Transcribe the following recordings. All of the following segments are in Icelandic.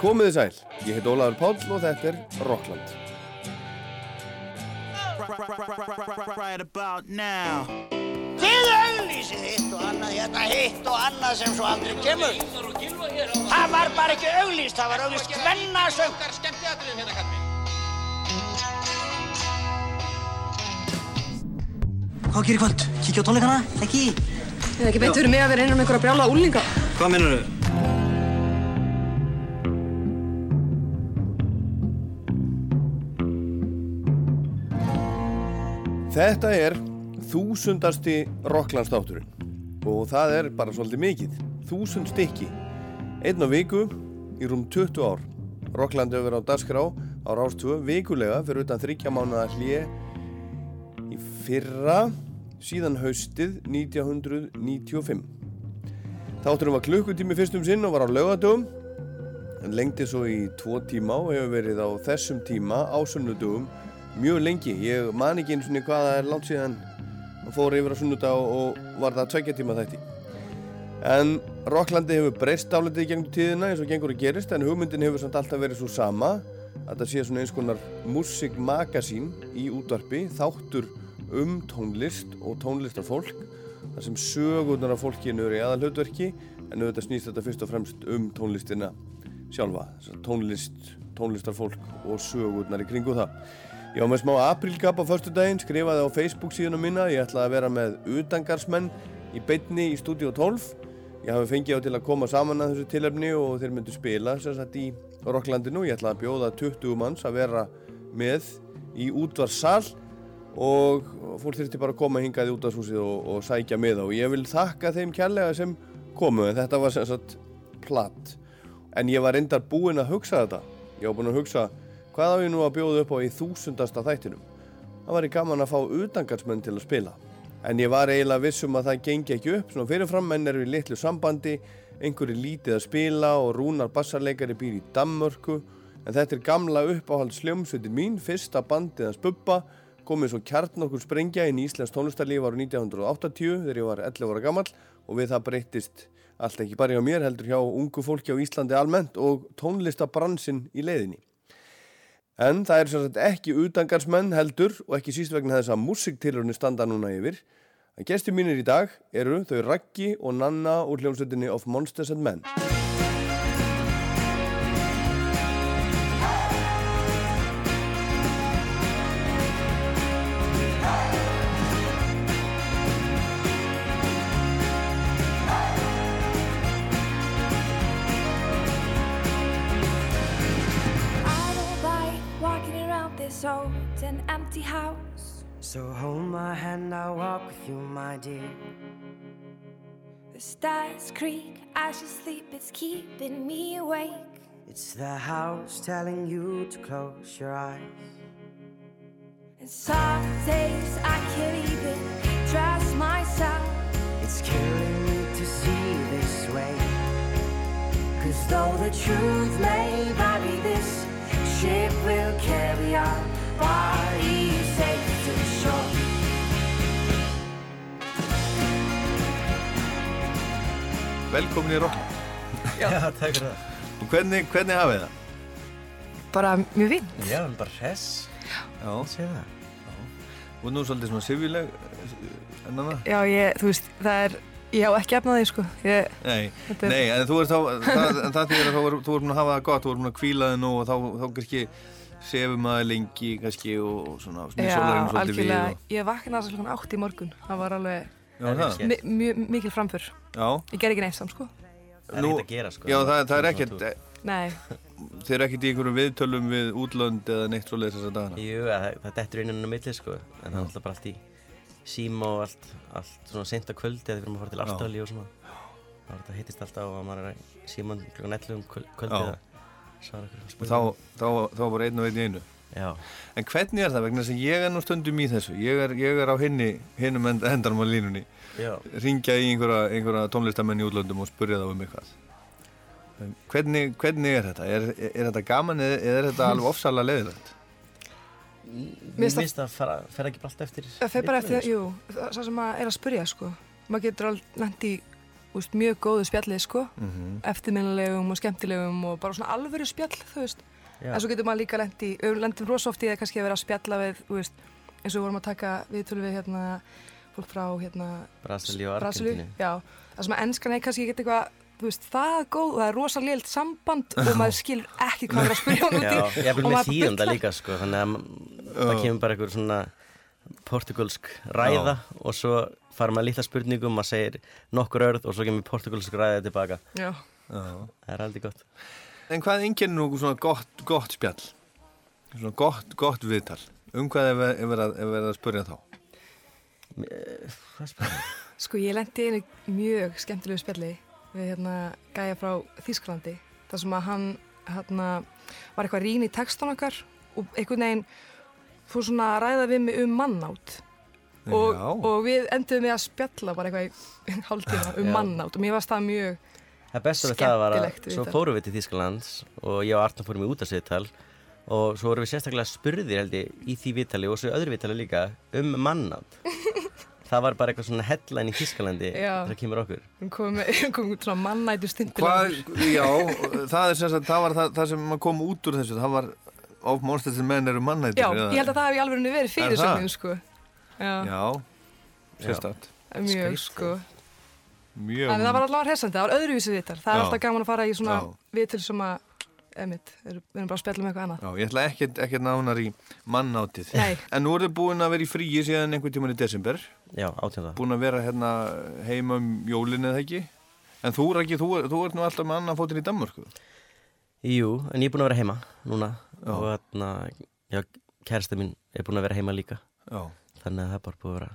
Komiði sæl, ég heit Ólaður Páll og þetta er Rockland. Þið auglýsið hitt og annað hérna, hitt og annað sem svo aldrei kemur. Það var bara ekki auglýst, það var auglýst hvennasöng. Hvað gerir kvöld? Kíkja á tónleikana? Ekki? Það er ekki beint fyrir mig að vera inn um einhverja brjála úlinga. Hvað mennur þau? Þetta er þúsundasti Rocklandsdátturinn og það er bara svolítið mikið. Þúsund stykki. Einn á viku í rúm 20 ár. Rockland hefur verið á dagskrá á Rástvö vikulega fyrir utan þryggja mánuða hlje í fyrra síðan haustið 1995. Þátturinn var klukkutími fyrstum sinn og var á laugadögum en lengti svo í tvo tíma og hefur verið á þessum tíma á sunnudögum mjög lengi. Ég man ekki eins og hvað það er langt síðan og fór yfir á sunnudag og var það tveggja tíma þætti. En Rocklandi hefur breyst álitið í gegnum tíðina eins og gengur að gerist en hugmyndin hefur samt alltaf verið svo sama að það sé svona eins konar musikmagasín í útvarpi, þáttur um tónlist og tónlistarfólk þar sem sögurnar af fólkinu eru í aðal hlutverki en auðvitað snýst þetta fyrst og fremst um tónlistina sjálfa, tónlist, tónlistarfólk og sögurnar í kringu það. Ég var með smá aprílgap á förstu daginn, skrifaði á Facebook síðan minna, ég ætlaði að vera með utangarsmenn í beitni í Studio 12. Ég hafi fengið á til að koma saman að þessu tilöfni og þeir myndu spila sérstaklega í Rocklandinu. Ég ætlaði að bjóða 20 manns að vera með í útvarsal og fólk þurfti bara að koma hingað í útvarshúsið og, og sækja með á. Ég vil þakka þeim kærlega sem komu en þetta var sérstaklega platt. En ég var reyndar búinn að hugsa þetta. Ég var búinn að hugsa hvað á ég nú að bjóða upp á í þúsundasta þættinum. Það var í gaman að fá utangarsmenn til að spila. En ég var eiginlega vissum að það gengi ekki upp. Svona fyrirfram menn er við litlu sambandi, einhverju lítið að spila og rúnar bassarleikari býr í Danmörku. En þetta er gamla uppáhald sljómsveitin mín, fyrsta bandið hans Bubba, komið svo kjarn okkur sprengja inn í Íslands tónlistarlíf ára 1980 þegar ég var 11 ára gammal og við það breyttist allt ekki bara hjá mér heldur hjá ungu fólki á Íslandi almennt og tónlistabransin í leiðinni. En það er sagt ekki utangarsmenn heldur og ekki síst vegna þess að musiktilurni standa núna yfir. En gestur mínir í dag eru þau Raggi og Nanna úr hljómsveitinni of Monsters and Men. So hold my hand, I'll walk with you, my dear. The stars creak as you sleep, it's keeping me awake. It's the house telling you to close your eyes. And some days I can't even trust myself. It's killing me to see this way. Cause though the truth may vary, this ship will carry our Velkomin í Rockland. Já, takk fyrir það. Og hvernig, hvernig hafið það? Bara mjög fínt. Já, en bara hress. Já. Sé það. Og nú svolítið svona sifjuleg en annað? Já, ég, þú veist, það er, ég á ekki efnaði, sko. Ég, Nei, er- nei, en þú ert þá, það, það þýðir að þú ert, búin að hafa það gott, þú ert búin að kvíla þig nú og þá, þá kannski sefum maður lengi kannski og svona snýr já, sólarinn svolítið við algjörlega. og, Ég vaknaði þess að mjög mikil framför. já, Ég ger ekki neitt samt, sko. Það er ekkert að gera, sko. já, það, það er ekkert, þeir eru ekkert í einhverjum viðtölum við útlönd eða neitt svoleiðis þessa dagana. Jú, það, dettur inn inn á milli, sko. En það er alltaf bara allt í síma og allt, allt svona sent á kvöldi þegar við erum að fara til Ástralíu og svona. Það var þetta hittist alltaf og maður er síman klukkan 11 um kvöld- kvöldið að þá, þá, þá var einn og einn í einu. Já, En hvernig er það vegna þess að ég er nú stundum í þessu, ég er, ég er á hinni, hinnum end, endanum á línunni. Ringja í einhverja, einhverja tónlistamenn í útlöndum og spurja þá um eitthvað. Hvernig, hvernig er þetta? Er, er, er þetta gaman eða eða er þetta alveg ofsalega leðilegt? Mér finnst það- það fara, fer ekki bara allt eftir það fer bara eftir, viðbrögðum, jú, það það sem að er að spurja, sko. Maður getur nænt í úst, mjög góðu spjallið sko, Mhm. eftirminnilegum og skemmtilegum og bara svona alvöru spjall, þú veist. Já. En svo getur maður líka lendi, lendum rosa oft í það kannski að vera að spjalla við, veist, eins og við vorum að taka viðtölu við hérna, fólk frá hérna, Brasilíu og Argentínu. já, það sem að ennskan er kannski ekki eitthvað, veist, það er góð, það er rosa lélt samband og maður skilur ekki hvað maður er að spyrja hún út í. Já, ég vil með bullar. líka sko, þannig að það kemur bara einhver svona portugalsk ræða og svo fara maður lítla spurningum, maður segir nokkur örð og svo kemur portugalsk ræða tilbaka. Já, Já. Það er aldrei gott. En hvað enginn nú svona gott, gott spjall? Svona gott, gott viðtal. Um hvað er ver- er verið að, að spurja þá? Sko ég lendi einu mjög skemmtilegu spjalli við hérna gæja frá Þýsklandi þar sem að hann hérna, var eitthvað rín í textan okkar og einhvern veginn fór svona að ræða við mig um mannátt. Og, og við enduðum við að spjalla bara eitthvað í hálftíma um Já. mannátt og mér varst það mjög Það besta við það var að Skemmtilegt svo fórum við til Þýskalands og ég og Arna fórum í út af sviðtal og svo vorum við sérstaklega spurðir held ég í því viðtali og svo í öðru viðtali líka um mannátt. það var bara eitthvað svona headline í Þýskalandi Já. þegar kemur okkur. kom út svona mannætu stundilega já, það er sem sagt, það var það, það sem kom út úr þessu, það var of monsters menn eru mannættir. Já, ég held að það hef í alveg verið Er fyrir sögnin sko Já, Já, sérstætt. mjög skrítið. sko Mjög. En það var allavega hressandi, það var öðruvísi viðtal. Það er alltaf gaman að fara í svona viðtal sem að, emitt, við erum bara að spjalla um eitthvað annað. Já, ég ætla ekkert, ekkert nánar í mannátið. Nei. En nú er þið búin að vera í fríi síðan einhvern tíman í desember. Já, átjönda. Búin að vera hérna heima um jólinu eða ekki. En þú, Raki, þú, þú ert nú alltaf með annan fótinn í Danmörku. Jú, en ég er búin að vera heima núna Já. og þarna, já, kærasta mín er búin að vera heima líka. Já. Þannig að það er bara búin að vera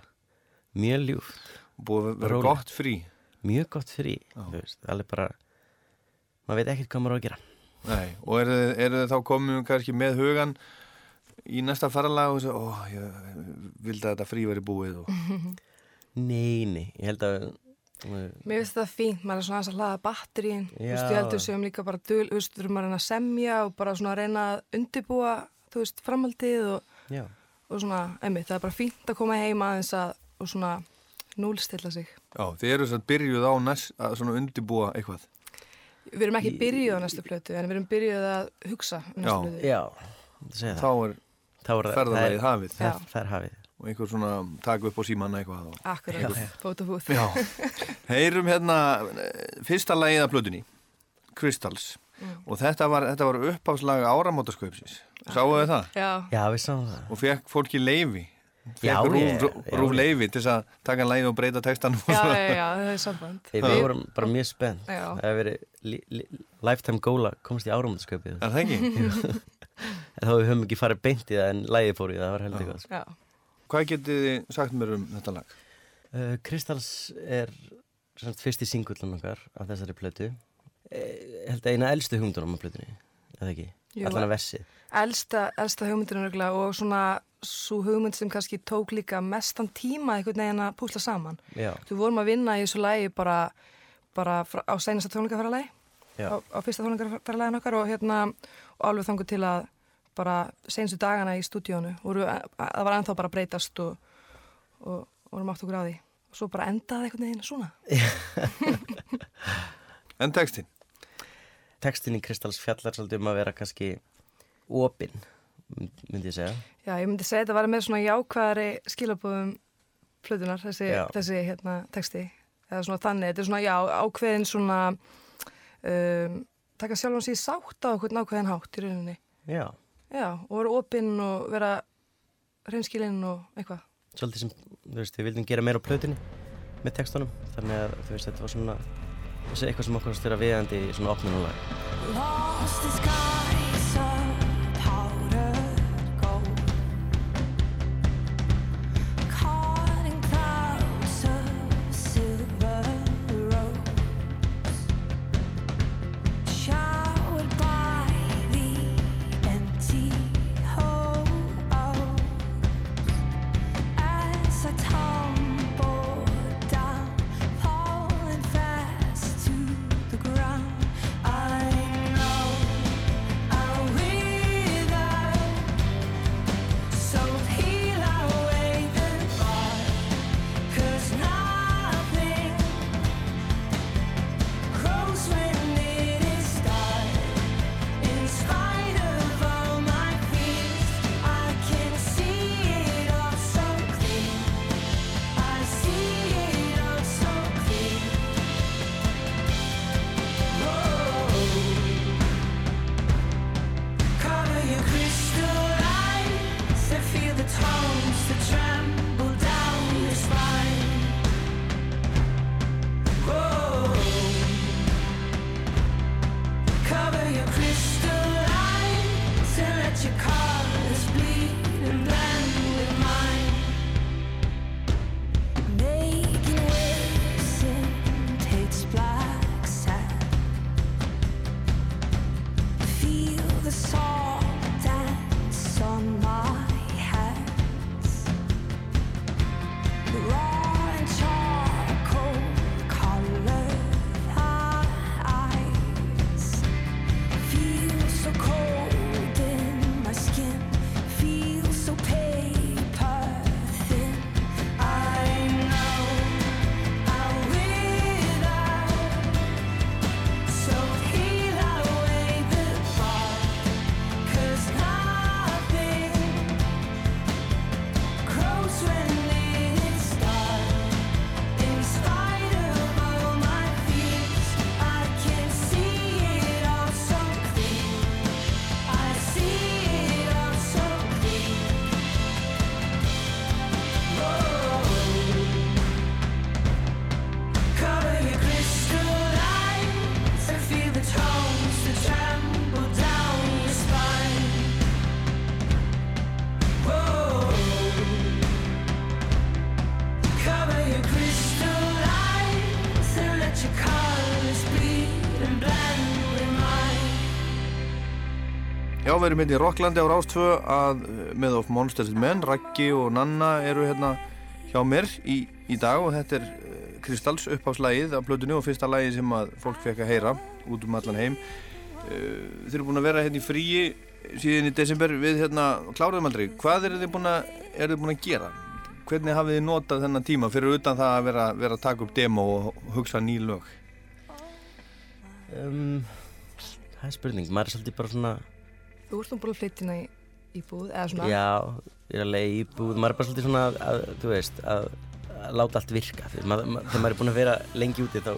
mjög ljúft, Búið að vera Rólegt. gott frí. mjög gott frí, þú veist, alveg bara, maður veit ekkert hvað maður á að gera. Nei, og eru þið, eru þið þá komið kannski með hugan í næsta faralag og þessu, ó, ég vildi að þetta frí veri búið og... Nei, nei, ég held að, Mér finnst það fínt, maður er svona að hlaða batterín. Þú veist, ég heldur sem líka bara dul, þú veist, við erum að reyna að semja og bara svona að reyna að undibúa, þú veist, framhaldið og, og svona, emitt, það er bara fínt að koma heima aðeins að, og svona núlstilla sig. Já, þið eru svona byrjuð á næst, að svona undibúa eitthvað. Við erum ekki byrjuð á næstu plötu, en við erum byrjuð að hugsa um næstu Já. plötu. já, Þá er er það, hafið. það, er hafið. Og einhver svona taka upp á símanna eitthvað. Og... Akkurat, bót og búð. Já, heyrum hérna eh, fyrsta lagið af plötunni, Crystals. Og þetta var, þetta var uppáfslag áramótaskaupsins. Sáu þið það? Já, Já, við sáum það. Og fekk fólki leifi. Rúf, leifi til þess að taka lagið og breyta textanum. og já, já, já, það er samband. Við við vorum bara mjög spennt. Það hefur verið li, li, lifetime goal að komast í áramöndasköpið. Er það ekki? En þá við höfum ekki farið beint í það en lægið fór í það, það var heldur. Já. Hvað getið þið sagt mér um þetta lag? Uh, Kristals er semst, fyrsti singullin okkar af þessari plötu. Eh, held að eina elstu hugmyndunum á plötunni, eða ekki? Jú. Allan að versið. Elsta, elsta hugmyndin örgulega og svona svo hugmynd sem kannski tók líka mestan tíma einhvern veginn að púsla saman. Já, Þú vorum að vinna í þessu lægi bara, bara frá, á seinasta tónleikaferðalagi, já, á, á fyrsta tónleikaferðalagin okkar og hérna og alveg þangu til að bara seinustu dagana í stúdíónu það var ennþá bara breytast og, og, vorum átt okkur á því. Og svo bara endaði einhvern veginn svona. En textin? Tekstin í Kristals fjallar svolítið um að vera kannski opinn, myndi ég segja. Já, ég myndi segja að þetta var með svona jákvæðari skilabóðum plötunar, þessi, Já. þessi hérna, texti. Eða svona þannig, þetta er svona, já, ákveðin svona, um, taka sjálfan sér sátt á okkur ákveðin hátt í rauninni. Já, Já, og vera opinn og vera reynskilinn og eitthvað. svolítið sem, þú veist, við vildum gera meira á plötunni með tekstunum. Þannig að, þú veist, þetta var svona, þessi eitthvað sem okkur styrir viðandi í svona opnunulag. Við erum hérna í Rocklandi á Rástvö að eh, með of Monsters Men, Raggi og Nanna eru hérna hjá mér í, í dag og þetta er eh, Kristals uppháfslægið af blötunni og fyrsta lægið sem að fólk fekk að heyra út um allan heim. Eh, Þið eru búin að vera hérna í fríi síðan í desember við hérna kláruðum aldrei. Hvað eru þið búin að, eru búin að gera? Hvernig hafið þið notað þennan tíma fyrir utan það að vera, vera að taka upp demo og hugsa ný lög? Um, það er spurning, maður er svolítið bara svona, Þú ert nú búin að flytja hérna í íbúð, eða svona. já, ég er að leiða íbúð, maður er bara svolítið svona, að, þú veist, að, að láta allt virka. Þegar maður, ma- þegar maður er búinn að vera lengi úti þá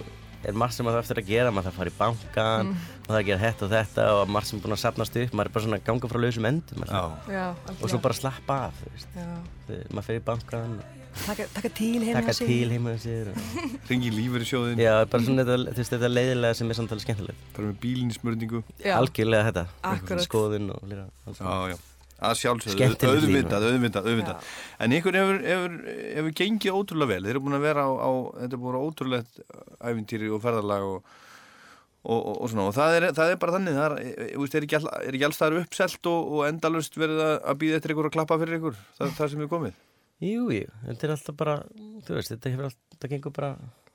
er margt sem maður þarf eftir að gera, maður þarf að fara í bankan, maður þarf að gera þetta og þetta og margt sem er búinn að sapnast upp, maður er bara svona að ganga frá lausum endum Já. Já, og svo bara slappa af, þú veist, Já. Þegar maður fer í bankan, Taka, taka til heima taka til heima hjá sér og, Ringi lífur í sjóðin, já, bara svona þetta, þú veist, þetta leiðilega sem er samtalið skemmtilegt. bara með bílinn í smörningu. Algjörlega þetta, Akkurat. skoðun og lera. Já, já. Að sjálfsögðu, auðvitað, auðvitað, auðvitað. En ykkur hefur, hefur, hefur gengið ótrúlega vel. Þeir eru búin að vera á, á þetta er búin að ótrúlegt æfintýri og ferðarlag og, og, og, og svona. Og það er, það er bara þannig, það er, e, e, er ekki, all, er ekki alls það uppselt og, og endalust verið að, að býða eftir ykkur og klappa fyrir ykkur, það, það sem er komið. Jú, jú, þetta er alltaf bara, þú veist, þetta hefur alltaf, þetta gengur bara,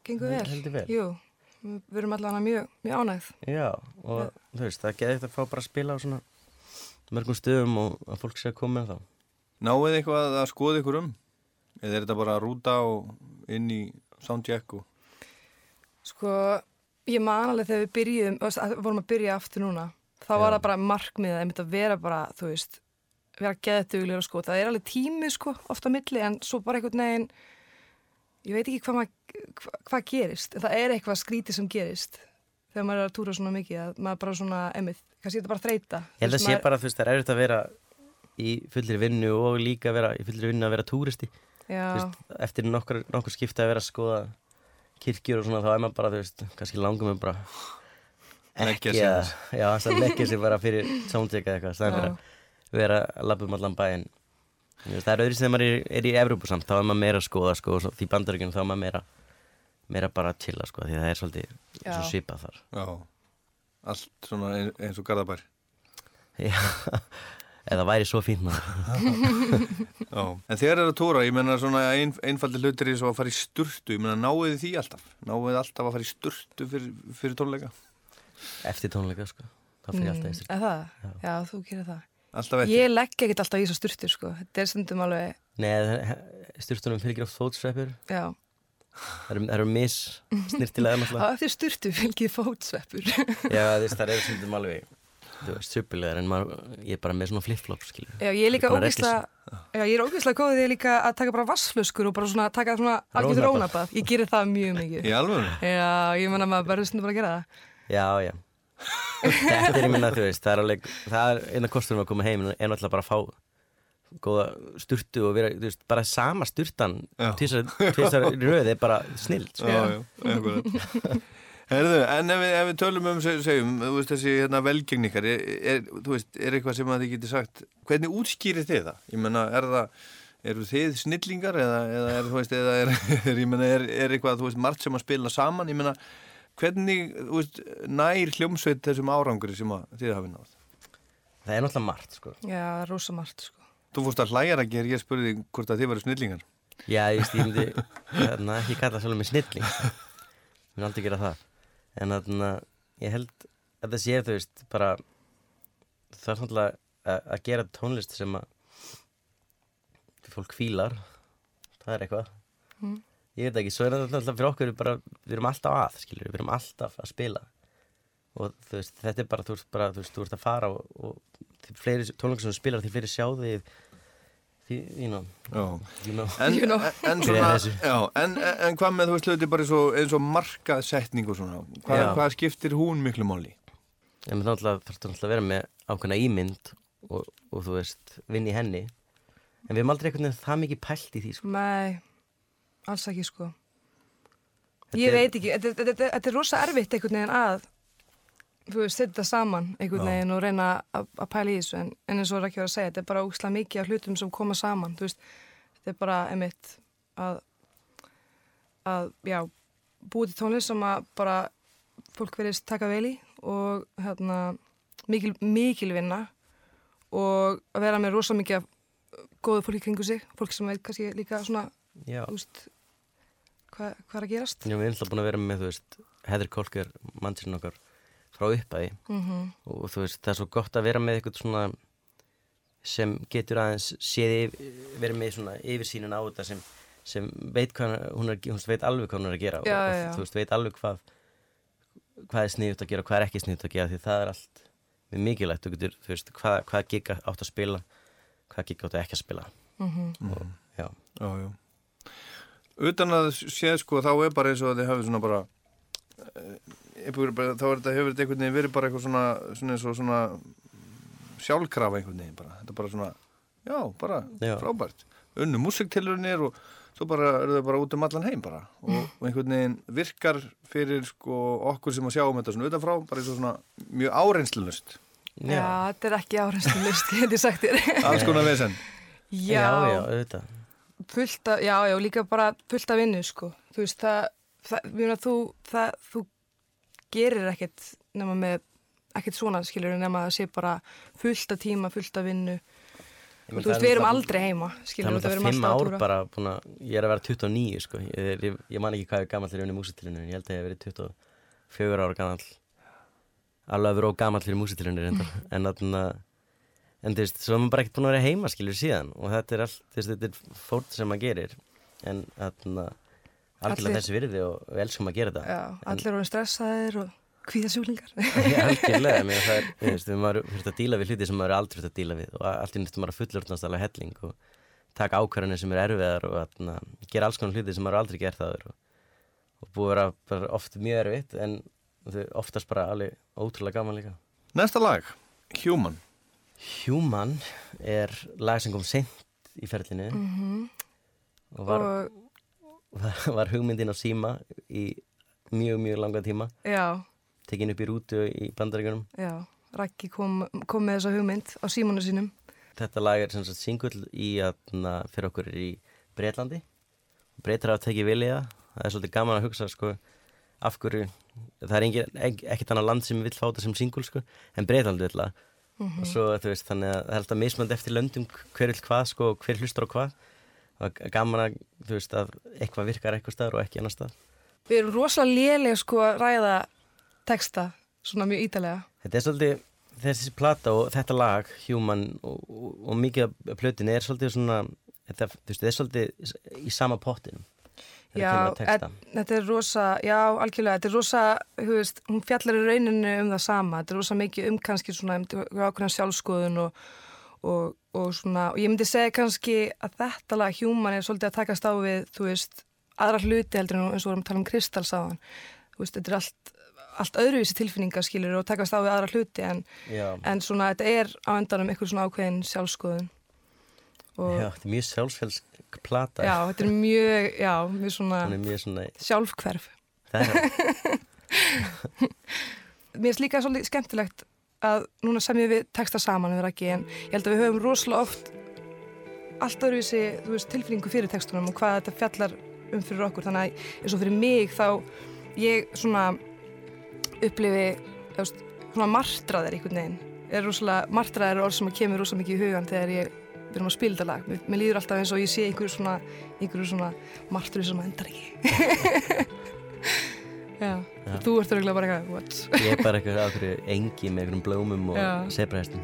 gengur vel. heldur vel. Jú, við erum allavega mjög, mjög ánægð. Já, og þú veist, það geði þetta að fá bara að spila á svona mörgum stöðum og að fólk sé að koma með þá. Náið eitthvað að skoða ykkur um? Eða er þetta bara að rúta og inn í soundcheck og... Sko, ég man alveg þegar við byrjuðum, þú veist, að við vorum að byrja aftur núna, þá var Já. það bara markmið að að vera bara, þú veist, vera geðduglegur sko. Það er alveg tími sko, ofta á milli, en svo bara einhvern veginn, ég veit ekki hvað, mað, hva, hvað gerist, en það er eitthvað skrítið sem gerist þegar maður er að túra svona mikið, að maður bara svona, emið, kannski er þetta bara þreita. Ég held að sé bara, þú veist, það er erfitt að vera í fullir vinnu og líka vera í fullir vinnu að vera túristi. Veist, eftir nokkur, nokkur skipti að vera að skoða kirkjur og svona, þá er maður bara, þú veist, kannski langum við bara ekki að, aðeins. já, það leggja sig bara fyrir soundcheck eða eitthvað, staðan fyrir að vera að labba um allan bæinn. Það er öðru sem maður er, er í Evrópu samt, þá er maður meira að skoða, sko, og því bandaríkjunum þá er maður meira, meira bara að chilla, sko, því það er svolítið Já. svo svipað þar. Já, allt svona ein- eins og Garðabær. Já, eða væri svo fínt maður. Já, en þegar er að tóra, ég menna svona ein, einfaldi hlutir í svo að fara í sturtu, ég menna náðu þið því alltaf? Náðu þið alltaf að fara í sturtu fyrir, fyrir tónleika? Eftir tónleika, sko. Það fyrir alltaf mm, eftir. er það? Já. þú gerir það. Alltaf eftir? Ég legg ekkert alltaf í þessar sturtur sko, þetta er stundum alveg, Nei, styrtunum fylgir oft fótsveppur. já, Það eru, eru mis snirtilega á náttúrulega. eftir sturtu fylgið fótsveppur. Já, þú veist, það eru stundum alveg, þú veist, suppilegar, en maður, ég er bara með svona flip-flop, skilju. Já, ég er líka ógeðslega, já, ég er ógeðslega góðið því líka að taka bara vassflöskur og bara svona taka svona algjörður Rónabað. ónabað. Ég gerir það mjög mikið. Í alveg? Já, ég menna maður bara að. Já, já. Þetta er, ég minna, þú veist, það er alveg, það er eina kosturum að koma heim, er náttúrulega bara að fá góða sturtu og vera, þú veist, bara sama sturtan, Já. tvisar röði er bara snill, sko. Já, já, akkurat. Herðu, en ef við, ef við tölum um, seg- segjum, þú veist, þessi hérna, velgengn ykkar, er, er, þú veist, er eitthvað sem að þið getur sagt, hvernig útskýrið þið það? Ég menna, er það, eru þið snillingar eða, eða er, þú veist, eða er, er ég menna, er, er eitthvað, þú veist, margt sem að spila saman, ég menna, hvernig, þú veist, nær hljómsveit þessum árangri sem að þið hafið náð? Það er náttúrulega margt, sko. Já, það er rosa margt, sko. Þú fórst að hlæjar ekki þegar ég spurði hvort að þið varu snillingar. Já, ég ég myndi, hérna, ekki kalla sjálf mig snilling, sko. Ég myndi aldrei gera það. En þarna, ég held að það sé, þú veist, bara, það er náttúrulega að, að gera tónlist sem að fólk fílar, það er eitthvað. Mm. Ég veit ekki, svo er það náttúrulega fyrir okkur, bara, við erum alltaf að, skiljur, við erum alltaf að spila. Og þú veist, þetta er bara, þú veist, bara, þú veist, þú ert að fara og, og því fleiri tónleikar sem þú spilar, því fleiri sjá þig, því, you know, Já. you know. En, You know. en, er svona, já, en, en, en hvað með þú veist hluti bara eins og, eins og markaðsetning og svona hvað, Já. hvað skiptir hún miklu máli? En þá náttúrulega þarf náttúrulega að vera með ákveðna ímynd og, og þú veist, vinn í henni. En við erum aldrei veginn það mikið pælt í því, sko. Nei, alls ekki, sko. Ég er- veit ekki, þetta, þetta, þetta, er rosa erfitt einhvern veginn að, þú veist, setja saman einhvern veginn og reyna að, að pæla í þessu, en, en eins og ekki verið að segja, þetta er bara ógislega mikið af hlutum sem koma saman, þú veist, þetta er bara, emitt, að, að, já, búið tónlist sem að bara fólk verðist taka vel í og, hérna, mikil, mikil vinna og að vera með rosa mikið góðu fólki kringu sig, fólk sem veit kannski líka svona, veist, hvað, hvað er að gerast. Já, við erum alltaf búin að vera með, þú veist, Heather Kolker, mannsinn okkar frá uppæði Mm og þú veist, það er svo gott að vera með eitthvað svona sem getur aðeins séð yfir, verið með svona yfirsýnin á þetta sem, sem veit hvað hún er, hún veit alveg hvað hún er að gera Já, og, já, og þú veist, veit alveg hvað hvað er sniðut að gera og hvað er ekki sniðut að gera því það er allt mjög mikilvægt. Þú getur, þú veist, hvað, hvað gig átt að spila hvað gig átt að ekki að spila. Mhm. og, já, Já, já. Utan að sé sko þá er bara eins og að þið hafið svona bara, eh, einhver, bara þá er þetta hefur þetta einhvern veginn verið bara eitthvað svona, svona eins og svona sjálfkrafa einhvern veginn bara. Þetta er bara svona, já, bara Já. frábært. Unnu músiktilurinnir og svo bara eru þau bara út um allan heim bara og, og einhvern veginn virkar fyrir sko okkur sem að sjáum þetta svona utanfrá bara eins og svona mjög áreynslunust. Já, þetta er ekki get ég sagt þér. Alls konar vesen. já, já, auðvitað fullt af, já, já, líka bara fullt af vinnu, sko. Þú veist, það, það, mjög að þú, það, þú gerir ekkert nema með, ekkert svona, skilur, nema að sé bara fullt af tíma, fullt af vinnu. Ég þú það veist, er við erum aldrei heima, Það er við erum alltaf að ár túra. bara búin að, ég er að vera 29 sko, ég, ég, ég man ekki hvað ég er gamall þegar ég er unni músitilinu, ég held að ég hef verið 24 ára gamall, alveg að vera ó gamall fyrir músitilinu reyndar, en þarna, en þú veist, svo er maður bara ekkert búin að vera heima skilur síðan og þetta er allt, þú veist, þetta er fórn sem maður gerir, en þarna, algjörlega Allir- þessi virði og við elskum að gera þetta. Já, En- allir voru stressaðir og kvíðasjúlingar. Algjörlega, mér það er, þú veist, við maður þurft að díla við hluti sem maður er aldrei þurft að díla við og allt í nýttum maður að fullurðnast alveg helling og taka ákvarðanir sem er erfiðar og atna, gera alls konar hluti sem maður aldrei gert aður og, og búið að vera bara oft mjög erfitt en oftast bara alveg ótrúlega gaman líka. Næsta lag, Human. Human er lag sem kom sent í ferlinu. Mhm. og var, Og, var, var hugmyndin á síma í mjög, mjög langa tíma. Já, tekin upp í rútu í bandaríkunum já, Raggi kom, kom með þessa hugmynd á símónu sínum. Þetta lag er sem sagt singull í að fyrir okkur er í Breitlandi Breitar hafa tekið vilja það. Er svolítið gaman að hugsa sko af hverju, það er ekkert annað land sem vill fá þetta sem singull sko en Breitland vill það og svo þú veist þannig að er alltaf mismönd eftir löndum hver vil hvað sko hver hlustar á hvað og gaman að þú veist að eitthvað virkar eitthvað staðar og ekki annar stað Við erum rosalega lélega sko að ræða texta, svona mjög ítalega. Þetta er svolítið, þessi plata og þetta lag, Human og, og, og mikið af plötinu er svolítið svona, þetta, þú veist, þetta er svolítið í sama pottinum. Já, en, þetta er rosa, já, algjörlega, þetta er rosa, þú veist, hún fjallar í rauninu um það sama, þetta er rosa mikið um kannski svona, um ákveðna sjálfskoðun og, og, og svona, og ég myndi segja kannski að þetta lag Human er svolítið að takast á við, þú veist, aðra hluti heldur en eins og vorum að tala um kristalsáðan, þú veist, þetta er allt, allt öðruvísi tilfinningar skilur og takast á við aðra hluti en, en svona, þetta er á endanum eitthvað svona ákveðin sjálfskoðun. Já, þetta er mjög sjálfsfélsk plata. já, þetta er mjög, já, mjög svona mjög svona, sjálfhverf. það er, Mér finnst líka svolítið skemmtilegt að núna semjum við texta saman við Raggi en ég held að við höfum rosalega oft allt öðruvísi þú veist, tilfinningu fyrir textunum og hvað þetta fjallar um fyrir okkur þannig að eins og fyrir mig þá ég svona upplifi þú veist, svona martraðir einhvern veginn er rosalega, martraðir orð sem kemur rosalega mikið í hugan þegar ég við erum að spila þetta lag mér, mér líður alltaf eins og ég sé einhverju svona einhverju svona martröð sem endar ekki Já, Já. þú ert örgulega bara eitthvað what? ég er bara eitthvað á hverju engi með einhverjum blómum og sebrahestum.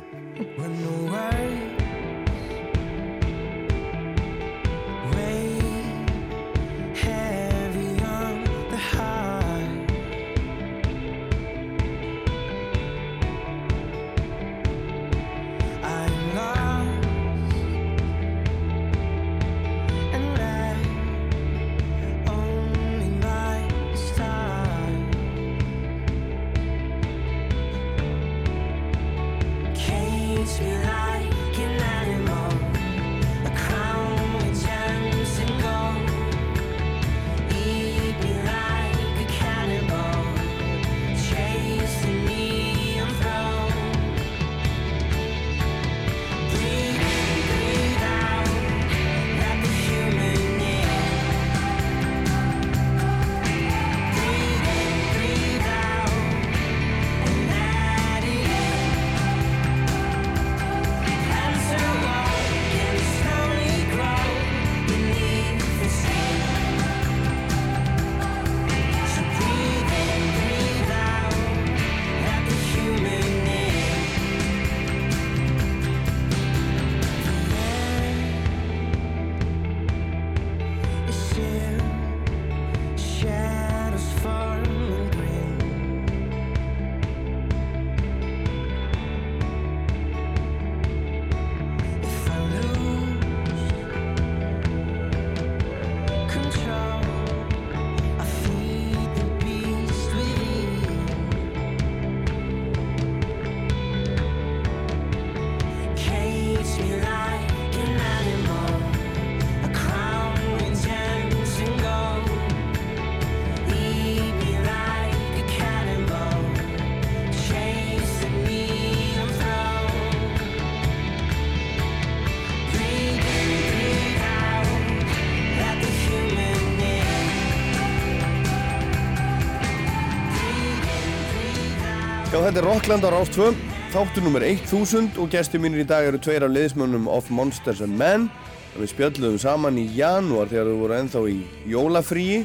Þetta er Rockland á Rást 2, þáttu nummer 1000 og gestur mínir í dag eru tveir af liðsmönnum of Monsters and Men. Við spjöldluðum saman í janúar þegar þau voru ennþá í jólafríi.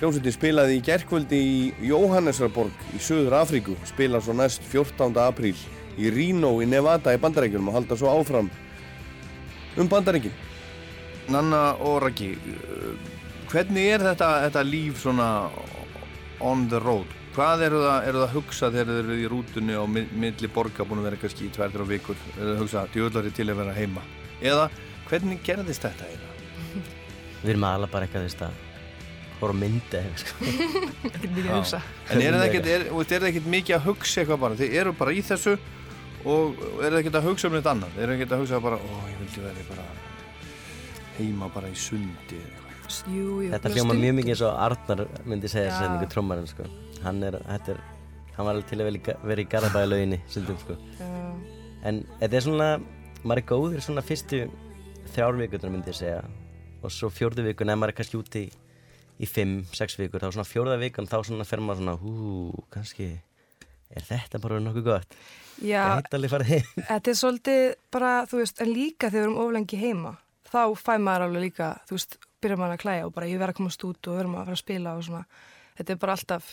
Hljómsveitin spilaði í gerkvöldi í Jóhannesarborg í Suður Afríku, spila svo næst 14. apríl í Reno í Nevada í Bandaríkjunum og halda svo áfram um Bandaríkin. Nanna og Raki, uh, hvernig er þetta, þetta líf svona on the road? Hvað eru það, eru það að hugsa þegar þeir eru í rútunni og mi- milli borga búin að vera kannski í tvær-þrjá vikur? Er það að hugsa djöðlari til að vera heima? Eða hvernig gerðist þetta eiginlega? Við erum aðalega bara eitthvað, þú veist, að horfa á myndi eða eitthvað, sko. En er það ekkert, er, er það ekkert mikið að hugsa eitthvað bara? Þið eru bara í þessu og er það ekkert að hugsa um þetta annað? Er það ekkert að hugsa bara, ó, ég vildi vera bara heima bara í sundi eða eitthvað? Jú, jú. Þetta hljóma mjög mikið eins og Arnar myndi segja þess að einhver trommarinn, sko. Hann er, er, hann var alveg til að vera í Garabæðalauginni, svolítið, sko. En þetta er svona, maður er góður svona fyrstu þrjár vikurnar myndi ég segja. Og svo fjórðu vikun, ef maður er kannski úti í, í fimm, sex vikur, þá svona fjórða vikun þá svona fer maður svona, hú, kannski er þetta bara nokkuð gott? Já, Þetta er svolítið bara, þú veist, en líka þegar við erum oflengi heima, þá fæ maður alveg líka, þú veist, byrjar maður að klæja og bara ég verð að komast út og verðum að fara að spila og svona. Þetta er bara alltaf,